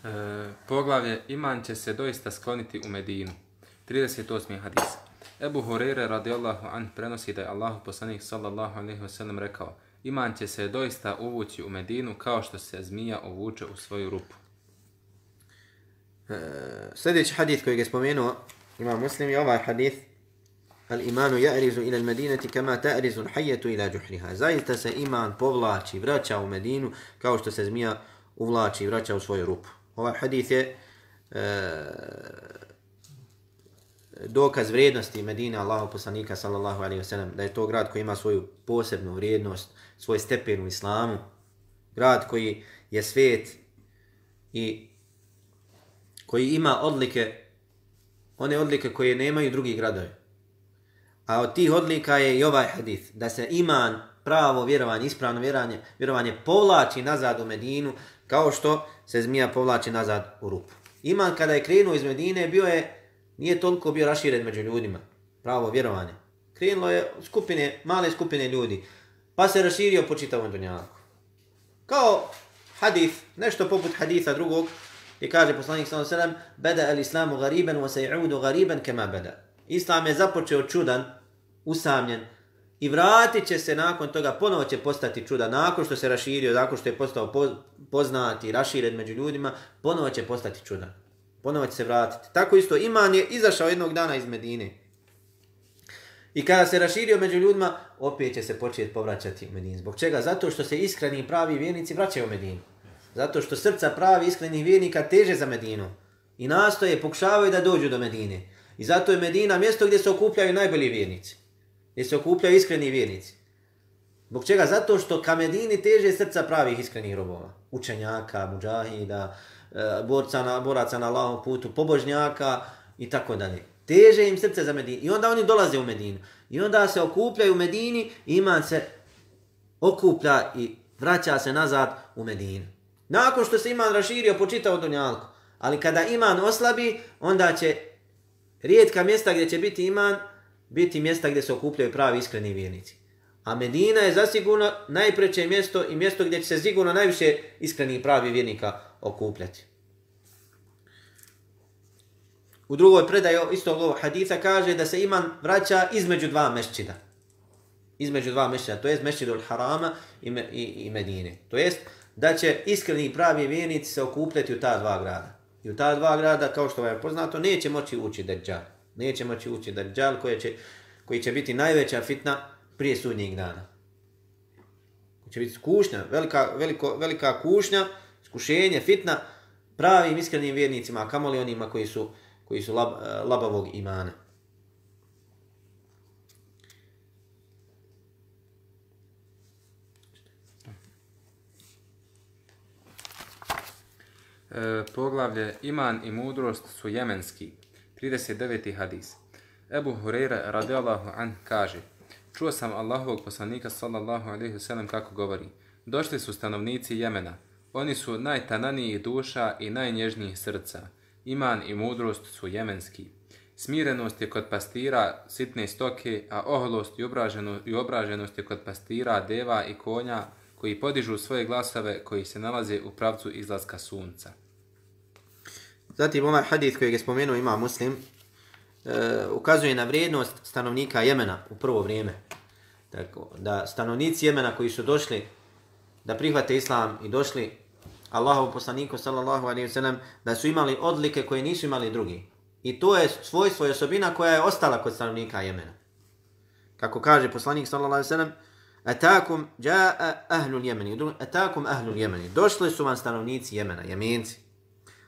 E, poglavlje Iman će se doista skloniti u Medinu. 38. hadis. Ebu Hurere radijallahu an prenosi da je Allah poslanik sallallahu alaihi wasallam rekao Iman će se doista uvući u Medinu kao što se zmija uvuče u svoju rupu. E, sljedeći hadith koji je spomenuo ima muslim je ovaj hadith Al imanu ja'rizu ila al-Madinati kama ta'rizu al-hayyatu ila juhriha. Zaista se iman povlači, vraća u Medinu kao što se zmija uvlači, vraća u svoju rupu. Ovaj hadith je e, dokaz vrijednosti Medine Allahu poslanika sallallahu alejhi ve sellem da je to grad koji ima svoju posebnu vrijednost, svoj stepen u islamu, grad koji je svet i koji ima odlike one odlike koje nemaju drugi gradovi. A od tih odlika je i ovaj hadith, da se iman, pravo vjerovanje, ispravno vjerovanje, vjerovanje povlači nazad u Medinu, kao što se zmija povlači nazad u rupu. Iman kada je krenuo iz Medine, bio je, nije toliko bio raširen među ljudima, pravo vjerovanje. Krenulo je skupine, male skupine ljudi, pa se raširio po čitavom dunjalku. Kao hadith, nešto poput haditha drugog, I kaže poslanik sallallahu alejhi ve sellem: "Bada al-islamu ghariban wa sayudu ghariban kama bada." Islam je započeo čudan, usamljen i vratit će se nakon toga, ponovo će postati čudan, nakon što se raširio, nakon što je postao poznati, raširen među ljudima, ponovo će postati čudan. Ponovo će se vratiti. Tako isto, iman je izašao jednog dana iz Medine. I kada se raširio među ljudima, opet će se početi povraćati u Medinu. Zbog čega? Zato što se iskreni pravi vjernici vraćaju u Medinu. Zato što srca pravi iskrenih vjernika teže za Medinu. I nastoje, pokušavaju da dođu do Medine. I zato je Medina mjesto gdje se okupljaju najbolji vjernici. Gdje se okupljaju iskreni vjernici. Zbog čega? Zato što ka Medini teže srca pravih iskrenih robova. Učenjaka, muđahida, e, borca na, boraca na Allahom putu, pobožnjaka i tako dalje. Teže im srce za Medinu. I onda oni dolaze u Medinu. I onda se okupljaju u Medini i iman se okuplja i vraća se nazad u Medinu. Nakon što se iman raširio po čitavu dunjalku. Ali kada iman oslabi, onda će rijetka mjesta gdje će biti iman, biti mjesta gdje se okupljaju pravi iskreni vjernici. A Medina je zasigurno najpreće mjesto i mjesto gdje će se sigurno najviše iskreni pravi vjernika okupljati. U drugoj predaju istog ovog haditha kaže da se iman vraća između dva mešćida. Između dva mešćida, to jest mešćidul harama i, i, i Medine. To jest, da će iskreni i pravi vjernici se okupljati u ta dva grada. I u ta dva grada, kao što vam je poznato, neće moći ući Dajjal. Neće moći ući Dajjal koji će, koji će biti najveća fitna prije sudnjeg dana. Koji će biti kušnja, velika, veliko, velika kušnja, skušenje, fitna pravim iskrenim vjernicima, a kamoli onima koji su, koji su lab, eh, labavog imana. E, poglavlje Iman i mudrost su jemenski. 39. hadis. Ebu Hureyre radijallahu an kaže Čuo sam Allahovog poslanika sallallahu alaihi wasallam kako govori Došli su stanovnici Jemena. Oni su najtananijih duša i najnježnijih srca. Iman i mudrost su jemenski. Smirenost je kod pastira sitne stoke, a oholost i, i obraženost je kod pastira deva i konja koji podižu svoje glasove koji se nalaze u pravcu izlaska sunca. Zatim ovaj hadith koji je spomenuo ima muslim, e, ukazuje na vrijednost stanovnika Jemena u prvo vrijeme. Tako, da stanovnici Jemena koji su došli da prihvate islam i došli Allahov poslaniku sallallahu alaihi wa sallam, da su imali odlike koje nisu imali drugi. I to je svojstvo i osobina koja je ostala kod stanovnika Jemena. Kako kaže poslanik sallallahu alaihi wa sallam, Atakum jaa ahlul Jemeni. Atakum ahlul Jemeni. Došli su vam stanovnici Jemena, Jemenci.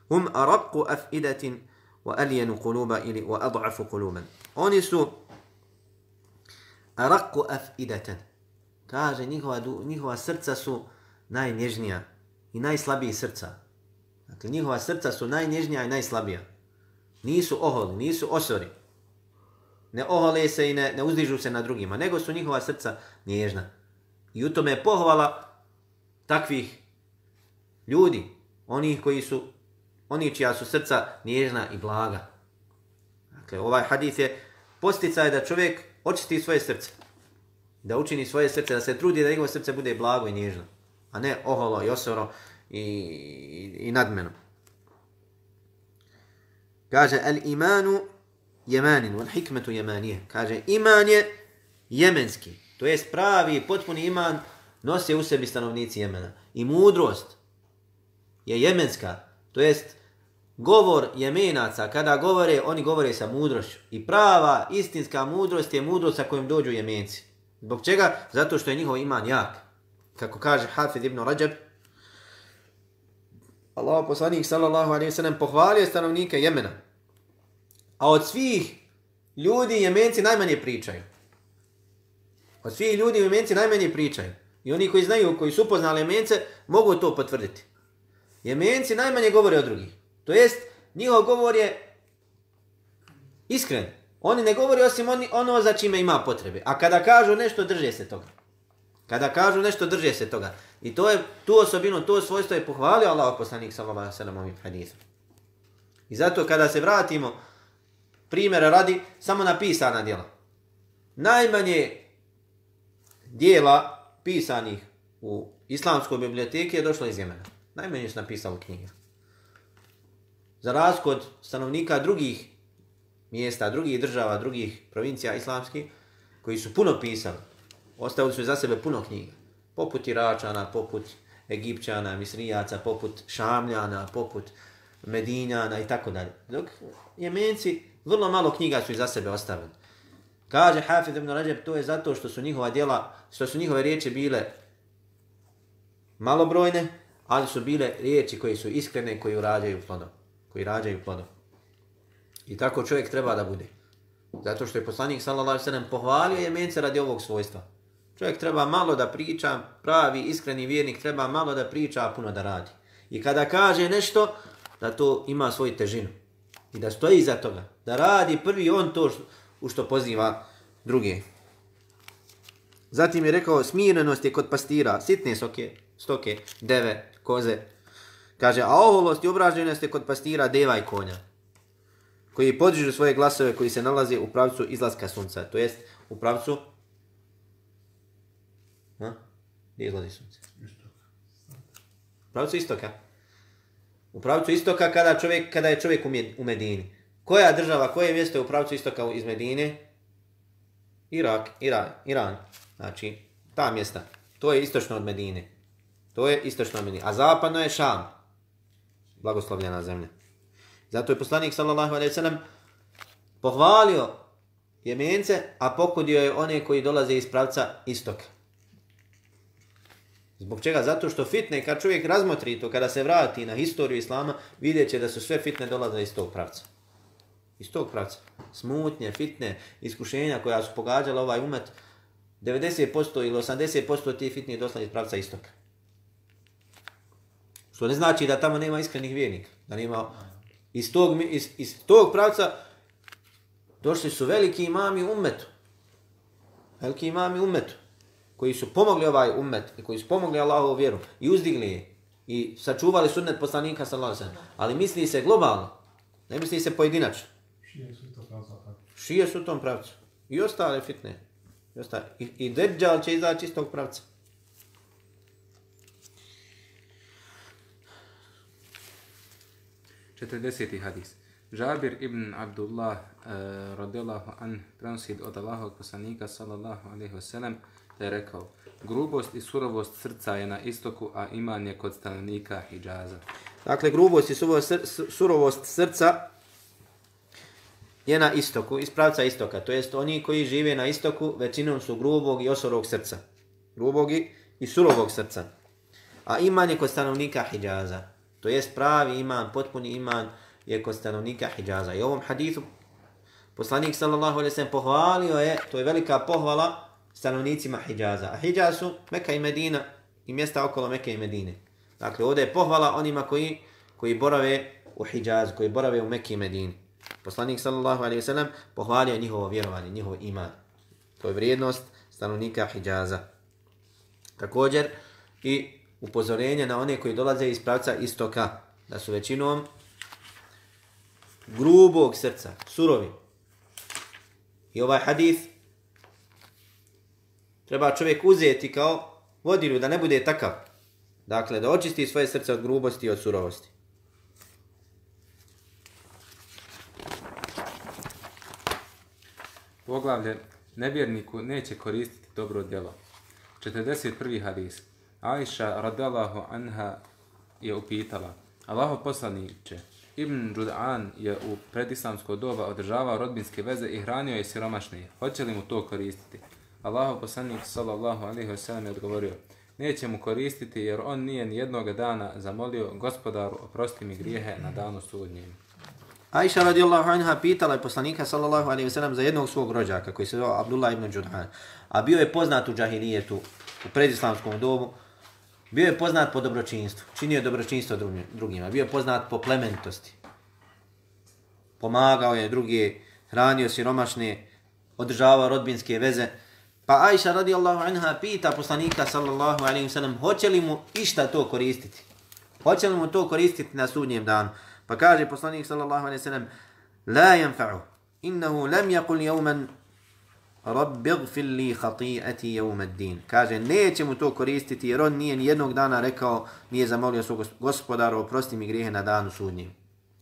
Hum araqu afidatin wa alijenu kuluba ili wa ad'afu kuluban. Oni su araqu afidatan. Kaže, njihova, njihova srca su najnježnija i najslabiji srca. Dakle, njihova srca su najnježnija i najslabija. Nisu oholi, nisu osori ne ohole se i ne, ne uzdižu se na drugima, nego su njihova srca nježna. I u tome je pohvala takvih ljudi, onih koji su, oni čija su srca nježna i blaga. Dakle, ovaj hadith je posticaj da čovjek očisti svoje srce. Da učini svoje srce, da se trudi da njegovo srce bude blago i nježno. A ne oholo i osoro i, i, i nadmeno. Kaže, al imanu jemanin, wal hikmetu jemanije. Kaže, iman je jemenski. To jest pravi, potpuni iman nose u sebi stanovnici Jemena. I mudrost je jemenska. To jest govor jemenaca, kada govore, oni govore sa mudrošću. I prava, istinska mudrost je mudrost sa kojim dođu jemenci. Zbog čega? Zato što je njihov iman jak. Kako kaže Hafid ibn Rajab, Allah poslanik sallallahu alaihi sallam pohvalio stanovnike Jemena. A od svih ljudi jemenci najmanje pričaju. Od svih ljudi jemenci najmanje pričaju. I oni koji znaju, koji su upoznali jemence, mogu to potvrditi. Jemenci najmanje govore o drugih. To jest, njihov govor je iskren. Oni ne govori osim oni, ono za čime ima potrebe. A kada kažu nešto, drže se toga. Kada kažu nešto, drže se toga. I to je tu osobinu, to svojstvo je pohvalio Allah poslanik sallallahu alejhi ve sellem ovim hadisom. I zato kada se vratimo primjera radi samo na pisana djela. Najmanje djela pisanih u islamskoj biblioteki je došlo iz Jemena. Najmanje su napisali knjige. Za razliku od stanovnika drugih mjesta, drugih država, drugih provincija islamskih, koji su puno pisali, ostavili su za sebe puno knjiga. Poput Iračana, poput Egipćana, Misrijaca, poput Šamljana, poput Medinjana i tako dalje. Dok Jemenci vrlo malo knjiga su za sebe ostavili. Kaže Hafid ibn Rajab, to je zato što su njihova djela, što su njihove riječi bile malobrojne, ali su bile riječi koje su iskrene, koji rađaju plodom. Koji rađaju plodom. I tako čovjek treba da bude. Zato što je poslanik sallallahu alejhi ve sellem pohvalio Jemence radi ovog svojstva. Čovjek treba malo da priča, pravi, iskreni vjernik treba malo da priča, a puno da radi. I kada kaže nešto, da to ima svoju težinu. I da stoji iza toga. Da radi prvi on to što, u što poziva druge. Zatim je rekao, smirenost je kod pastira, sitne soke, stoke, deve, koze. Kaže, a oholost i obraženost je kod pastira, deva i konja. Koji podižu svoje glasove koji se nalaze u pravcu izlaska sunca. To jest, u pravcu... Ha? Gdje izlazi sunce? U pravcu istoka. U pravcu istoka kada, čovjek, kada je čovjek u Medini. Koja država, koje mjesto je u pravcu istoka iz Medine? Irak, Iran, Iran. Znači, ta mjesta. To je istočno od Medine. To je istočno od Medine. A zapadno je Šam. Blagoslovljena zemlja. Zato je poslanik sallallahu alejhi ve sellem pohvalio Jemence, a pokudio je one koji dolaze iz pravca istoka. Zbog čega? Zato što fitne, kad čovjek razmotri to, kada se vrati na historiju Islama, vidjet će da su sve fitne dolaze iz tog pravca. Iz tog pravca. Smutnje, fitne, iskušenja koja su pogađala ovaj umet, 90% ili 80% tih fitnih dosla iz pravca istoka. Što ne znači da tamo nema iskrenih vjernika. Da nema... Iz tog, iz, iz tog pravca došli su veliki imami umetu. Veliki imami umetu. Koji su pomogli ovaj umet i koji su pomogli Allahovu vjeru i uzdigli je i sačuvali sunnet poslanika sallallahu alejhi ve sellem. Ali misli se globalno. Ne misli se pojedinačno. Šije su to pravca. Šije su tom pravcu. I ostale fitne. I, ostale. I, i Dejjal će izaći iz tog pravca. Četrdeseti hadis. Žabir ibn Abdullah uh, radijallahu an prenosi od Allahovog poslanika sallallahu alaihi wasallam da je rekao grubost i surovost srca je na istoku, a iman je kod stanovnika Hidžaza. Dakle, grubost i surovost srca je na istoku, iz pravca istoka. To jest oni koji žive na istoku većinom su grubog i osorog srca. Grubog i surovog srca. A iman je kod stanovnika Hidžaza. To jest pravi iman, potpuni iman je kod stanovnika Hidžaza. I ovom hadithu poslanik sallallahu alaihi sallam pohvalio je, to je velika pohvala stanovnicima Hidžaza. A Hidžaz su Meka i Medina i mjesta okolo Meke i Medine. Dakle, ovdje je pohvala onima koji, koji borave u Hidžazu, koji borave u Mekke i Medini. Poslanik sallallahu alaihi wasallam pohvalio njihovo vjerovanje, njihov iman. To je vrijednost stanovnika Hidžaza. Također i upozorenje na one koji dolaze iz pravca istoka, da su većinom grubog srca, surovi. I ovaj hadith treba čovjek uzeti kao vodilju da ne bude takav. Dakle, da očisti svoje srce od grubosti i od surovosti. Poglavlje, nevjerniku neće koristiti dobro djelo. 41. hadis. Aisha radallahu anha je upitala. Allaho poslaniće, Ibn Đud'an je u predislamsko doba održavao rodbinske veze i hranio je siromašne. Hoće li mu to koristiti? Allahov poslanik sallallahu alaihi wa sallam je odgovorio, neće mu koristiti jer on nije ni jednog dana zamolio gospodaru oprosti mi grijehe na danu sudnjem. Aisha radijallahu anha pitala je poslanika sallallahu alaihi wa sallam za jednog svog rođaka koji se zove Abdullah ibn Đudhan, A bio je poznat u džahilijetu, u predislamskom dobu, Bio je poznat po dobročinstvu, činio je dobročinstvo drugima, bio je poznat po plementosti. Pomagao je druge, hranio siromašne, održavao rodbinske veze. Pa Aisha radijallahu anha pita poslanika sallallahu alaihi sallam, hoće li mu išta to koristiti? Hoće li mu to koristiti na sudnjem danu? Pa kaže poslanik sallallahu alaihi sallam, la yanfa'u, innahu lam yakul yawman Rabbi gfir li khati'ati yawm ad-din. Kaže neće mu to koristiti jer on nije ni jednog dana rekao, nije zamolio svog gospodara oprosti mi grijehe na danu sudnjem,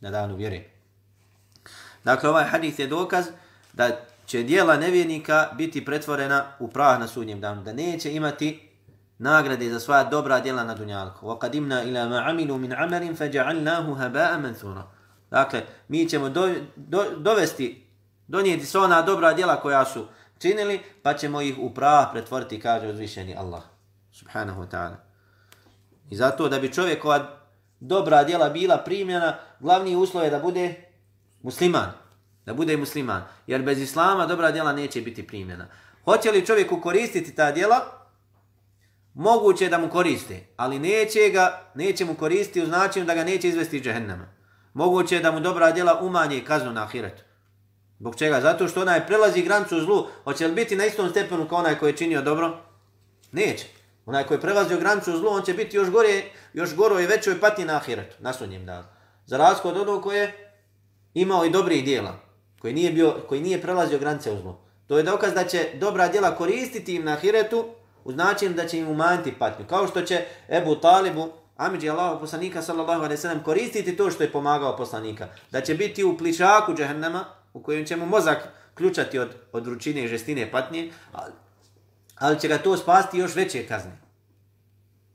na danu vjere. Dakle ovaj hadis je dokaz da će dijela nevjernika biti pretvorena u prah na sudnjem danu, da neće imati nagrade za svoja dobra djela na dunjalku. وَقَدِمْنَا إِلَى ila ma amilu min amalin faj'alnahu مَنْثُورًا. Dakle, mi ćemo do, do, dovesti, donijeti sva ona dobra djela koja su činili, pa ćemo ih u prah pretvoriti, kaže uzvišeni Allah. Subhanahu wa ta'ala. I zato da bi čovjekova dobra djela bila primljena, glavni uslov je da bude musliman. Da bude musliman. Jer bez islama dobra djela neće biti primljena. Hoće li čovjeku koristiti ta djela? Moguće da mu koriste, ali neće ga, neće mu koristiti u značinu da ga neće izvesti iz džehennama. Moguće je da mu dobra djela umanje kaznu na ahiretu. Zbog čega? Zato što onaj prelazi grancu zlu. Hoće li biti na istom stepenu kao onaj koji je činio dobro? Neće. Onaj koji je prelazio grancu zlu, on će biti još gore, još goro i većoj pati na ahiretu, na sunjem danu. Za razliku od onog koji je imao i dobrih dijela, koji nije, bio, koji nije prelazio granice u zlo. To je dokaz da će dobra djela koristiti im na hiretu u značenju da će im umanjiti patnju. Kao što će Ebu Talibu, Amidži Allahov poslanika sallallahu alaihi sallam, koristiti to što je pomagao poslanika. Da će biti u pličaku džehennema, u kojem će mu mozak ključati od, od vrućine i žestine patnje, ali, ali će ga to spasti još veće kazne.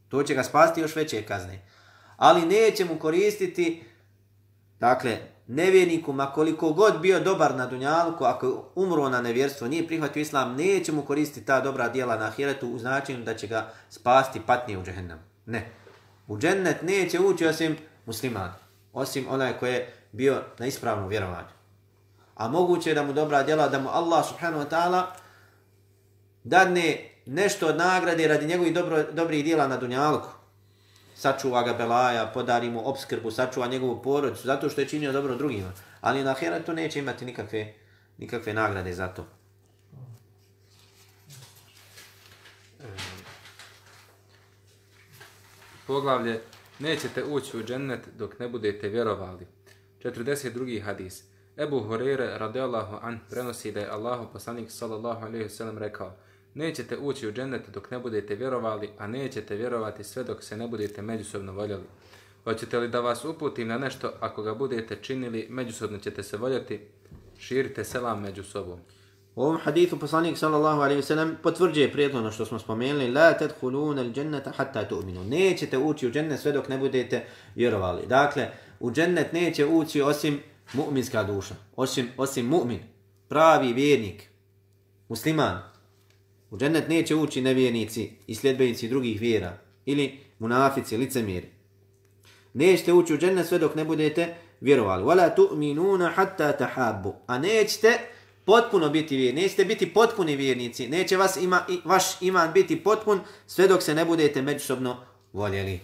To će ga spasti još veće kazne. Ali neće mu koristiti, dakle, nevjerniku, ma koliko god bio dobar na dunjalku, ako je umro na nevjerstvo, nije prihvatio islam, neće mu koristiti ta dobra dijela na ahiretu u značenju da će ga spasti patnje u džehennem. Ne. U džennet neće ući osim musliman. Osim onaj koji je bio na ispravnom vjerovanju a moguće je da mu dobra djela, da mu Allah subhanahu wa ta'ala dadne nešto od nagrade radi njegovih dobro, dobrih djela na dunjalku. Sačuva ga belaja, podari mu obskrbu, sačuva njegovu porodicu, zato što je činio dobro drugima. Ali na to neće imati nikakve, nikakve nagrade za to. Ehm, poglavlje, nećete ući u džennet dok ne budete vjerovali. 42. hadis. Ebu Hureyre radijallahu an prenosi da je Allahu poslanik sallallahu alaihi sallam rekao Nećete ući u džennet dok ne budete vjerovali, a nećete vjerovati sve dok se ne budete međusobno voljeli. Hoćete li da vas uputim na nešto, ako ga budete činili, međusobno ćete se voljeti, širite selam među sobom. U ovom hadithu poslanik sallallahu alaihi sellem potvrđuje prijedlono što smo spomenuli La tadhuluna al jannata hatta tu'minu Nećete ući u džennet sve dok ne budete vjerovali. Dakle, u džennet neće ući osim mu'minska duša, osim, osim mu'min, pravi vjernik, musliman, u džennet neće ući nevjernici i sljedbenici drugih vjera, ili munafici, licemiri. Nećete ući u džennet sve dok ne budete vjerovali. Wala tu'minuna hatta tahabbu. A nećete potpuno biti vjernici, nećete biti potpuni vjernici, neće vas ima, vaš iman biti potpun sve dok se ne budete međusobno voljeli.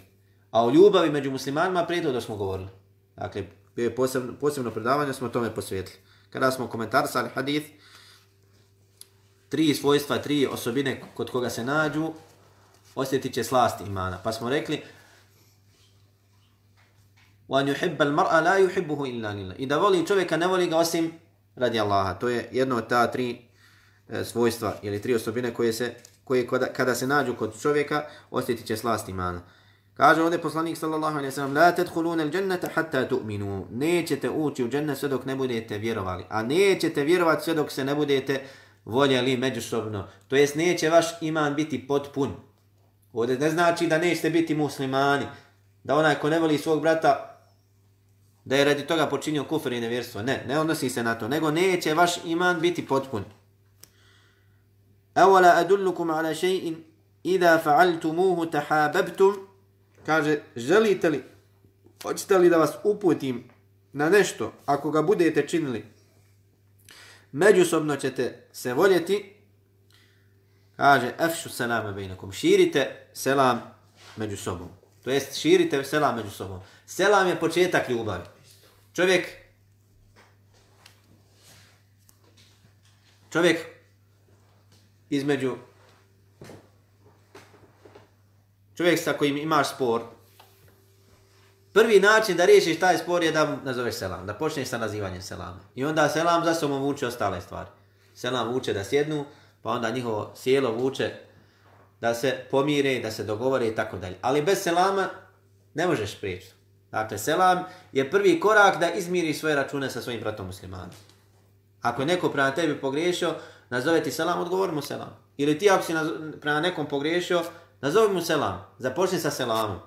A o ljubavi među muslimanima prije smo govorili. Dakle, bio je posebno, posebno predavanje, smo tome posvijetili. Kada smo komentarsali hadith, tri svojstva, tri osobine kod koga se nađu, osjetit će slast imana. Pa smo rekli, وَأَنْ يُحِبَّ الْمَرْأَ لَا يُحِبُّهُ إِلَّا لِلَّهِ I da voli čovjeka, ne voli ga osim radi Allaha. To je jedno od ta tri e, svojstva, ili tri osobine koje se, koje kada, kada se nađu kod čovjeka, osjetit će slast imana. Kaže ovdje poslanik sallallahu alejhi ve sellem la tadkhuluna al-jannata hatta tu'minu. Nećete ući u džennet sve dok ne budete vjerovali. A nećete vjerovati sve dok se ne budete voljeli međusobno. To jest neće vaš iman biti potpun. Ovdje ne znači da nećete biti muslimani. Da onaj ko ne voli svog brata da je radi toga počinio kufr i nevjerstvo. Ne, ne odnosi se na to. Nego neće vaš iman biti potpun. Awala adullukum ala še'in idha fa'altumuhu tahabbtum kaže, želite li, hoćete li da vas uputim na nešto, ako ga budete činili, međusobno ćete se voljeti, kaže, efšu selame bejnakom, širite selam među sobom. To jest, širite selam među sobom. Selam je početak ljubavi. Čovjek, čovjek između čovjek sa kojim imaš spor, prvi način da riješiš taj spor je da mu nazoveš selam, da počneš sa nazivanjem selama. I onda selam za sobom vuče ostale stvari. Selam vuče da sjednu, pa onda njihovo sjelo vuče da se pomire, da se dogovore i tako dalje. Ali bez selama ne možeš prijeći. Dakle, selam je prvi korak da izmiriš svoje račune sa svojim bratom muslimanom. Ako je neko prema tebi pogriješio, nazove ti selam, odgovor mu selam. Ili ti ako si prema nekom pogriješio, Nazovi mu selam. Započni sa selamom.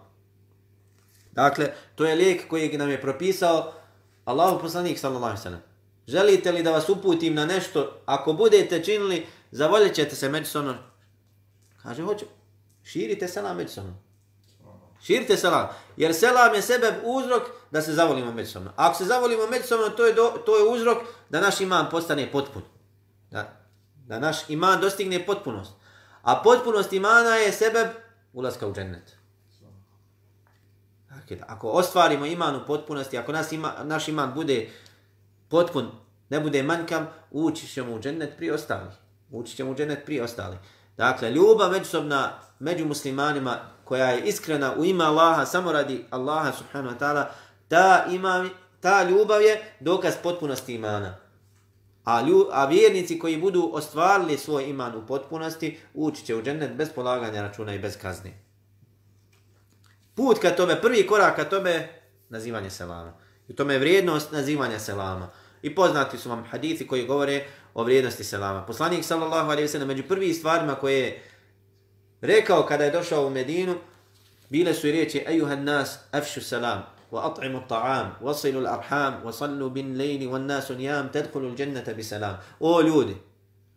Dakle, to je lijek koji nam je propisao Allahu poslanik sallallahu alejhi ve Želite li da vas uputim na nešto, ako budete činili, zavoljet ćete se međusobno. Kaže, hoću. Širite selam međusobno. Širite selam. Jer selam je sebe uzrok da se zavolimo međusobno. Ako se zavolimo međusobno, to je, do, to je uzrok da naš iman postane potpun. Da, da naš iman dostigne potpunost. A potpunost imana je sebe ulaska u džennet. Dakle, ako ostvarimo iman u potpunosti, ako nas ima, naš iman bude potpun, ne bude manjkav, ući ćemo u džennet prije ostali. Ući ćemo u džennet prije ostali. Dakle, ljubav međusobna među muslimanima koja je iskrena u ime Allaha, samo radi Allaha subhanahu wa ta'ala, ta, ima, ta ljubav je dokaz potpunosti imana. A, lju, a vjernici koji budu ostvarili svoj iman u potpunosti, ući će u džennet bez polaganja računa i bez kazne put ka tome, prvi korak ka tome, nazivanje selama. I u tome je vrijednost nazivanja selama. I poznati su vam hadithi koji govore o vrijednosti selama. Poslanik sallallahu alejhi ve sellem među prvih stvarima koje je rekao kada je došao u Medinu, bile su i riječi ejuhan nas afšu selam wa at'imu ta'am wa silu arham wa sallu bin lejni wa nasu nijam al-jannata bi selam. O ljudi,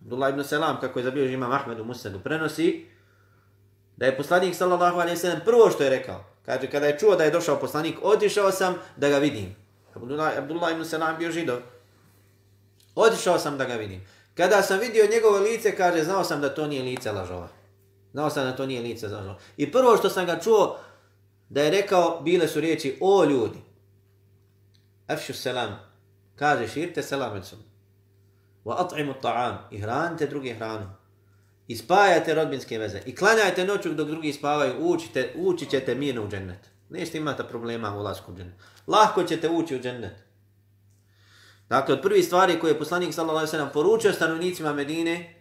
Abdullah ibn Selam, kako je zabio imam Ahmed u Musadu, prenosi da je poslanik sallallahu alejhi ve sellem prvo što je rekao, kaže kada je čuo da je došao poslanik, otišao sam da ga vidim. Abdullah, Abdullah ibn Salam bio židov. Otišao sam da ga vidim. Kada sam vidio njegovo lice, kaže, znao sam da to nije lice lažova. Znao sam da to nije lice lažova. I prvo što sam ga čuo, da je rekao, bile su riječi, o ljudi, afšu selam, kaže, širte selam međusom, wa at'imu ta'am, i hranite drugi hranu, i spajate rodbinske veze, i klanjajte noću dok drugi spavaju, učite, ući ćete mirno u džennet. Nešte imate problema u ulasku u džennet. Lahko ćete ući u džennet. Dakle, od prvih stvari koje je poslanik sallallahu alejhi ve sellem poručio stanovnicima Medine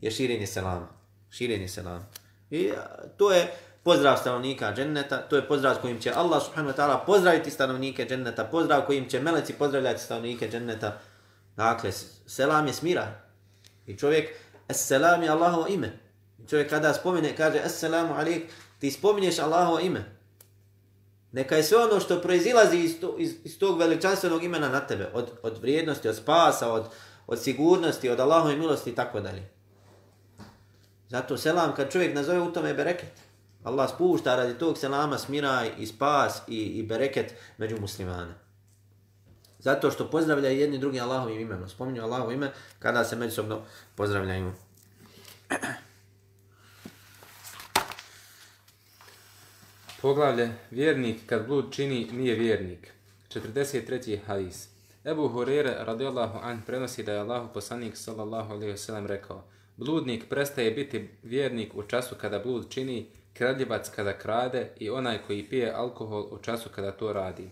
je širenje selama. Širenje selama. I to je pozdrav stanovnika dženneta, to je pozdrav kojim će Allah subhanahu wa ta'ala pozdraviti stanovnike dženneta, pozdrav kojim će meleci pozdravljati stanovnike dženneta. Dakle, selam je smira. I čovjek, Esselam je Allahovo ime. Čovjek kada spomene, kaže, es selamu alik, ti spominješ Allahovo ime. Neka je sve ono što proizilazi iz, to, iz, iz tog veličanstvenog imena na tebe, od, od vrijednosti, od spasa, od, od sigurnosti, od Allahove milosti i tako dalje. Zato selam, kad čovjek nazove u tome bereket, Allah spušta radi tog selama smiraj i spas i, i bereket među muslimane. Zato što pozdravlja jedni drugi Allahovim imenom. Spominju Allahovo ime kada se međusobno pozdravljaju. Poglavlje, vjernik kad blud čini nije vjernik. 43. hadis. Ebu Hurere radijallahu an prenosi da je Allahu poslanik sallallahu alaihi wasallam rekao Bludnik prestaje biti vjernik u času kada blud čini kradljivac kada krade i onaj koji pije alkohol u času kada to radi.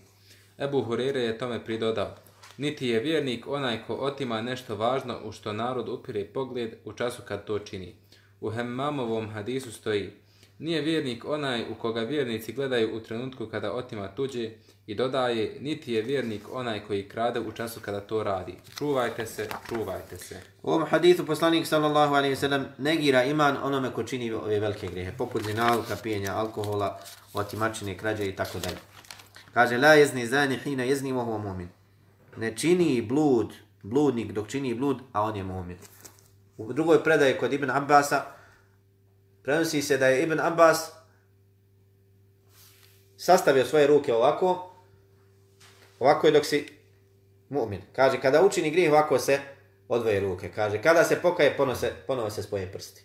Ebu Hurere je tome pridodao. Niti je vjernik onaj ko otima nešto važno u što narod upire pogled u času kad to čini. U Hemmamovom hadisu stoji Nije vjernik onaj u koga vjernici gledaju u trenutku kada otima tuđe i dodaje, niti je vjernik onaj koji krade u času kada to radi. Čuvajte se, čuvajte se. U ovom hadithu poslanik sallallahu alaihi sallam negira iman onome ko čini ove velike grehe, poput zinaluka, pijenja, alkohola, otimačine, krađe i tako dalje. Kaže, la jezni zani hina jezni vohu mumin. Ne čini blud, bludnik dok čini blud, a on je mumin. U drugoj predaji kod Ibn Abbasa, prenosi se da je Ibn Abbas sastavio svoje ruke ovako, ovako je dok si mu'min. Kaže, kada učini grijeh, ovako se odvoje ruke. Kaže, kada se pokaje, ponovo se, ponovo se spoje prsti.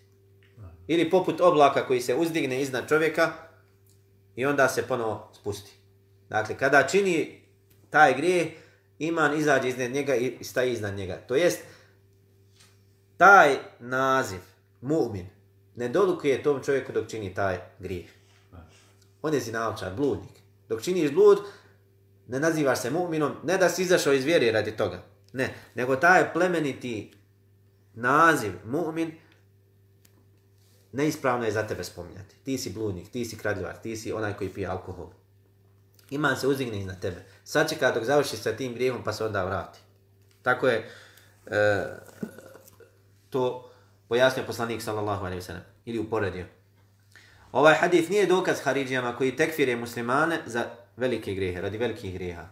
Ili poput oblaka koji se uzdigne iznad čovjeka i onda se ponovo spusti. Dakle, kada čini taj grijeh, iman izađe iznad njega i staje iznad njega. To jest, taj naziv, mu'min, ne dolukuje tom čovjeku dok čini taj grijeh. On je zinalčar, bludnik. Dok činiš blud, ne nazivaš se mu'minom, ne da si izašao iz vjere radi toga. Ne, nego taj plemeniti naziv, mu'min, neispravno je za tebe spominjati. Ti si bludnik, ti si kradljivar, ti si onaj koji pije alkohol Iman se uzigne na tebe. Sad će kada dok završi sa tim grijehom pa se onda vrati. Tako je e, to pojasnio poslanik sallallahu alaihi sallam ili uporedio. Ovaj hadith nije dokaz Haridžijama koji tekfire muslimane za velike grehe, radi velikih greha.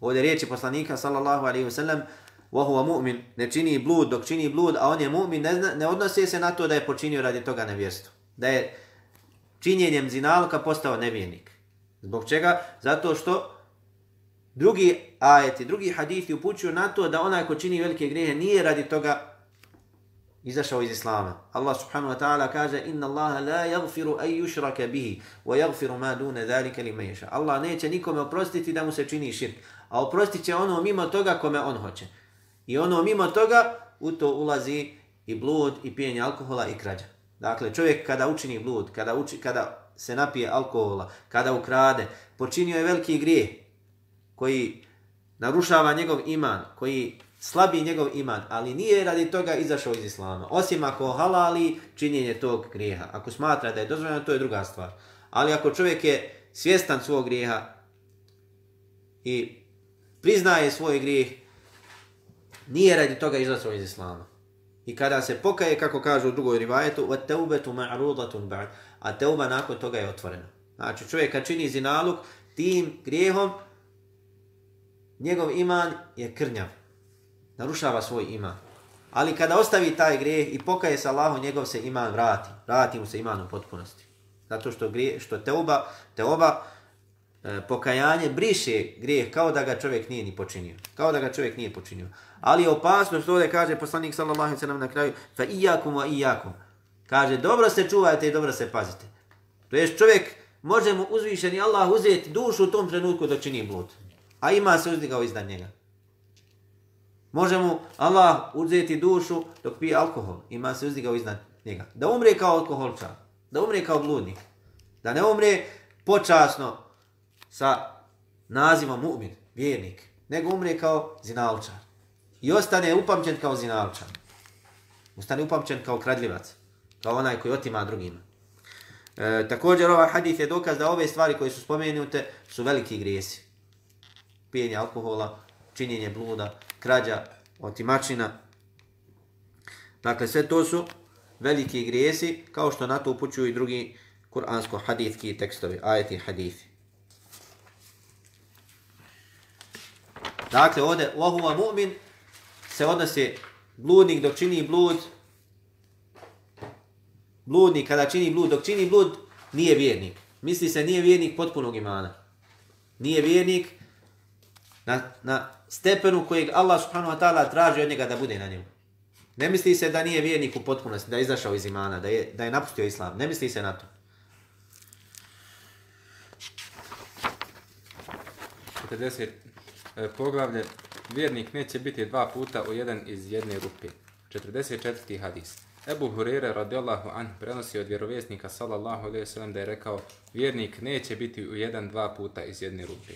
Ovdje riječi poslanika sallallahu alaihi wa sallam وَهُوَ mu'min, ne čini blud dok čini blud, a on je mu'min, ne, zna, ne odnose se na to da je počinio radi toga nevjerstvo. Da je činjenjem zinaluka postao nevjernik. Zbog čega? Zato što drugi ajeti, drugi hadithi upućuju na to da onaj ko čini velike grehe nije radi toga izašao iz islama. Allah subhanahu wa ta'ala kaže inna Allaha la yaghfiru an yushraka bihi wa yaghfiru ma duna zalika liman yasha. Allah neće nikome oprostiti da mu se čini širk, a oprostit će ono mimo toga kome on hoće. I ono mimo toga u to ulazi i blud i pijenje alkohola i krađa. Dakle, čovjek kada učini blud, kada, uči, kada se napije alkohola, kada ukrade, počinio je veliki grijeh koji narušava njegov iman, koji slabi njegov iman, ali nije radi toga izašao iz islama. Osim ako halali činjenje tog grijeha. Ako smatra da je dozvoljeno, to je druga stvar. Ali ako čovjek je svjestan svog grijeha i priznaje svoj grijeh, nije radi toga izašao iz islama. I kada se pokaje, kako kažu u drugoj rivajetu, وَتَوْبَتُ مَعْرُودَةٌ بَعْدُ A teuba nakon toga je otvorena. Znači čovjek kad čini zinaluk, tim grijehom, njegov iman je krnjav narušava svoj iman. Ali kada ostavi taj grijeh i pokaje se Allahu, njegov se iman vrati. Vrati mu se iman u potpunosti. Zato što, grije, što te oba, te oba e, E, pokajanje briše grijeh kao da ga čovjek nije ni počinio. Kao da ga čovjek nije počinio. Ali je opasno što ovdje kaže poslanik sallallahu alejhi ve sellem na kraju fa iyakum wa iyakum. Kaže dobro se čuvajte i dobro se pazite. To jest čovjek može mu uzvišeni Allah uzeti dušu u tom trenutku da čini blud. A ima se uzdigao iznad njega. Može mu Allah uzeti dušu dok pije alkohol. Ima se uzdigao iznad njega. Da umre kao alkoholčar. Da umre kao bludnik. Da ne umre počasno sa nazivom mu'min, vjernik. Nego umre kao zinalčar. I ostane upamćen kao zinalčar. Ostane upamćen kao kradljivac. Kao onaj koji otima drugima. E, također ovaj hadith je dokaz da ove stvari koje su spomenute su veliki grijesi. Pijenje alkohola, činjenje bluda, krađa, otimačina. Dakle, sve to su veliki grijesi, kao što na to upućuju i drugi kuransko-hadithki tekstovi, ajeti hadithi. Dakle, ovdje, ohuva mu'min, se odnosi bludnik dok čini blud, bludnik kada čini blud, dok čini blud, nije vjernik. Misli se, nije vjernik potpunog imana. Nije vjernik na, na stepenu kojeg Allah subhanahu wa ta'ala traži od njega da bude na njemu. Ne misli se da nije vjernik u potpunosti, da je izašao iz imana, da je, da je napustio islam. Ne misli se na to. Četrdeset E, poglavlje. Vjernik neće biti dva puta u jedan iz jedne rupe. 44. hadis. Ebu Hurere radijallahu an prenosi od vjerovjesnika sallallahu alaihi sallam da je rekao vjernik neće biti u jedan dva puta iz jedne rupe.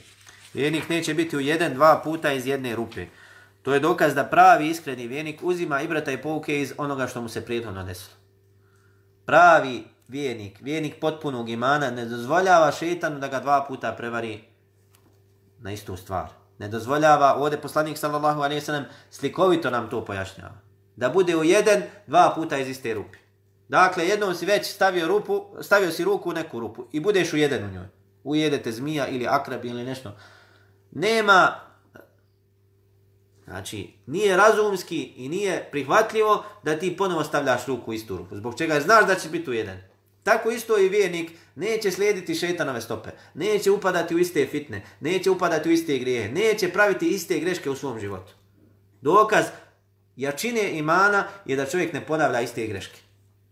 Vjernik neće biti u jedan, dva puta iz jedne rupe. To je dokaz da pravi iskreni vjernik uzima ibrata i pouke iz onoga što mu se prijetno desilo. Pravi vjernik, vjernik potpunog imana, ne dozvoljava šetanu da ga dva puta prevari na istu stvar. Ne dozvoljava, ovdje poslanik sallallahu alaihi sallam slikovito nam to pojašnjava. Da bude u jedan, dva puta iz iste rupe. Dakle, jednom si već stavio, rupu, stavio si ruku u neku rupu i budeš u jedan u njoj. Ujedete zmija ili akrab ili nešto. Nema, znači, nije razumski i nije prihvatljivo da ti ponovo stavljaš ruku u istu rupu. Zbog čega znaš da će biti u jedan. Tako isto i vjernik neće slijediti šetanove stope, neće upadati u iste fitne, neće upadati u iste grijehe, neće praviti iste greške u svom životu. Dokaz jačine imana je da čovjek ne ponavlja iste greške.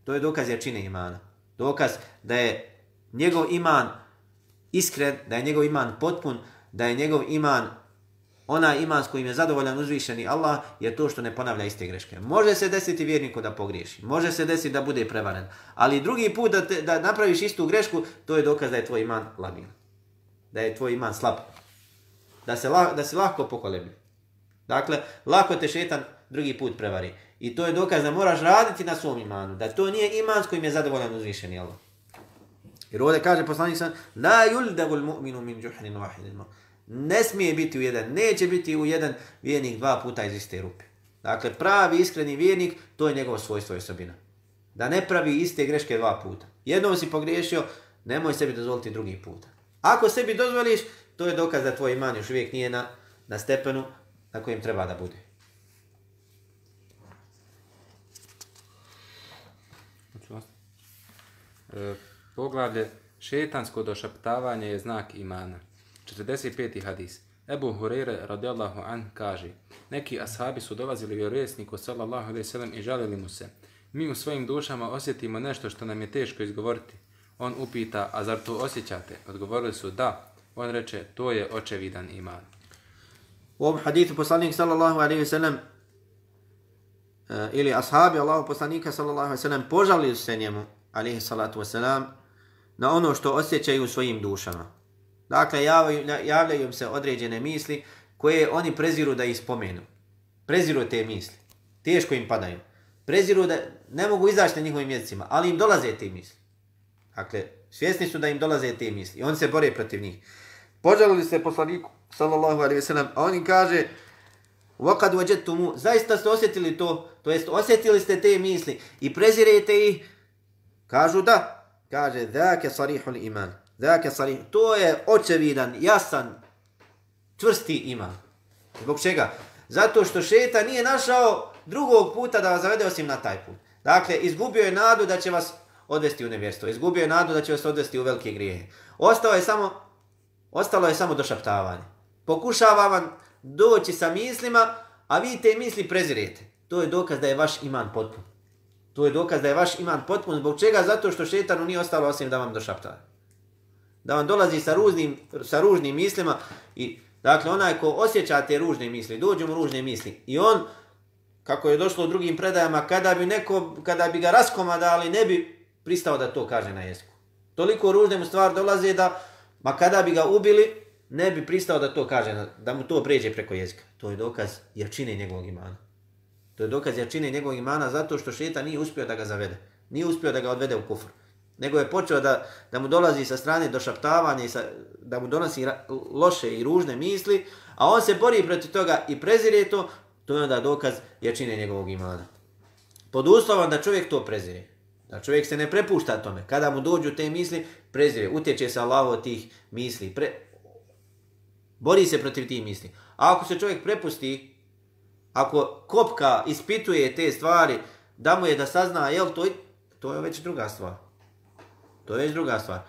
To je dokaz jačine imana. Dokaz da je njegov iman iskren, da je njegov iman potpun, da je njegov iman onaj iman s kojim je zadovoljan uzvišeni Allah je to što ne ponavlja iste greške. Može se desiti vjerniku da pogriješi, može se desiti da bude prevaren, ali drugi put da, te, da napraviš istu grešku, to je dokaz da je tvoj iman labilan. Da je tvoj iman slab. Da se, la, da se lahko pokolebi. Dakle, lako te šetan drugi put prevari. I to je dokaz da moraš raditi na svom imanu. Da to nije iman s kojim je zadovoljan uzvišeni Allah. Jer ovdje kaže poslanik sam, la yuldagul mu'minu min juhnin wahidin ne smije biti u jedan, neće biti u jedan vjernik dva puta iz iste rupe. Dakle, pravi iskreni vjernik, to je njegovo svojstvo i osobina. Da ne pravi iste greške dva puta. Jednom si pogriješio, nemoj sebi dozvoliti drugi puta. Ako sebi dozvoliš, to je dokaz da tvoj iman još uvijek nije na, na stepenu na kojem treba da bude. E, poglavlje, šetansko došaptavanje je znak imana. 45. hadis. Ebu Hureyre radijallahu an kaže Neki ashabi su dolazili vjerovjesniku sallallahu alaihi sallam i žalili mu se. Mi u svojim dušama osjetimo nešto što nam je teško izgovoriti. On upita, a zar to osjećate? Odgovorili su da. On reče, to je očevidan iman. U ovom hadithu poslanik sallallahu alaihi sallam eh, ili ashabi Allahu poslanika sallallahu alaihi sallam požalili se njemu alaihi salatu wasalam na ono što osjećaju u svojim dušama. Dakle, javljaju im se određene misli koje oni preziru da ih spomenu. Preziru te misli. Teško im padaju. Preziru da ne mogu izaći na njihovim jezicima, ali im dolaze te misli. Dakle, svjesni su da im dolaze te misli i oni se bore protiv njih. Požalili se poslaniku, sallallahu alaihi wasallam, a oni kaže, وَقَدْ وَجَدْتُمُ Zaista ste osjetili to, to jest osjetili ste te misli i prezirete ih. Kažu da, kaže, ذَاكَ صَرِيحُ الْإِمَانِ Zaka salim, to je očevidan, jasan, čvrsti iman. Zbog čega? Zato što šeta nije našao drugog puta da vas zavede osim na taj put. Dakle, izgubio je nadu da će vas odvesti u nevjerstvo. Izgubio je nadu da će vas odvesti u velike grijehe. Ostalo je samo, ostalo je samo došaptavanje. Pokušava vam doći sa mislima, a vi te misli prezirete. To je dokaz da je vaš iman potpun. To je dokaz da je vaš iman potpun. Zbog čega? Zato što šetanu nije ostalo osim da vam došaptava da vam dolazi sa ružnim, sa ružnim mislima i dakle onaj ko osjeća te ružne misli, dođu mu ružne misli i on kako je došlo u drugim predajama kada bi neko kada bi ga raskomadali ne bi pristao da to kaže na jeziku. Toliko ružne mu stvar dolaze da ma kada bi ga ubili ne bi pristao da to kaže da mu to pređe preko jezika. To je dokaz jačine njegovog imana. To je dokaz jačine njegovog imana zato što šeta nije uspio da ga zavede. Nije uspio da ga odvede u kufr nego je počeo da, da mu dolazi sa strane do šaptavanja i sa, da mu donosi ra, loše i ružne misli, a on se bori protiv toga i prezire to, to je onda dokaz jačine njegovog imana. Pod uslovom da čovjek to prezire. Da čovjek se ne prepušta tome. Kada mu dođu te misli, prezire. Utječe se Allah od tih misli. Pre... Bori se protiv tih misli. A ako se čovjek prepusti, ako kopka ispituje te stvari, da mu je da sazna, jel, to, to je već druga stvar. To je već druga stvar.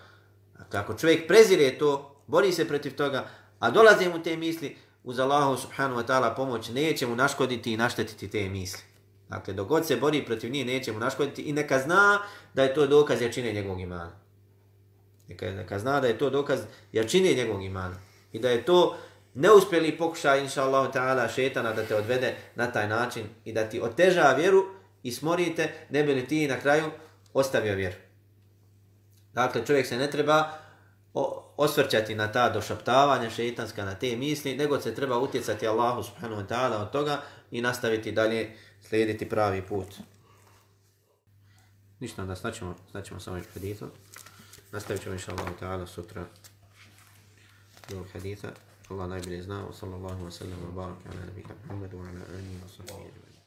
Dakle, ako čovjek prezire to, bori se protiv toga, a dolaze mu te misli, uz Allahu subhanahu wa ta'ala pomoć, neće mu naškoditi i naštetiti te misli. Dakle, dok god se bori protiv njih, neće mu naškoditi i neka zna da je to dokaz jačine njegovog imana. Neka, neka zna da je to dokaz jačine njegovog imana. I da je to neuspjeli pokušaj, inša Allahu ta'ala, šetana da te odvede na taj način i da ti oteža vjeru i smorite, ne bi li ti na kraju ostavio vjeru. Dakle, čovjek se ne treba osvrćati na ta došaptavanja šeitanska, na te misli, nego se treba utjecati Allahu subhanahu wa ta'ala od toga i nastaviti dalje slijediti pravi put. Ništa, da staćemo, staćemo samo ovim hadithom. Nastavit ćemo inša Allahu ta'ala sutra drugog haditha. Allah najbolje zna. Wa sallallahu wa sallam wa baraka ala nabika Muhammedu wa ala alihi wa sahbihi.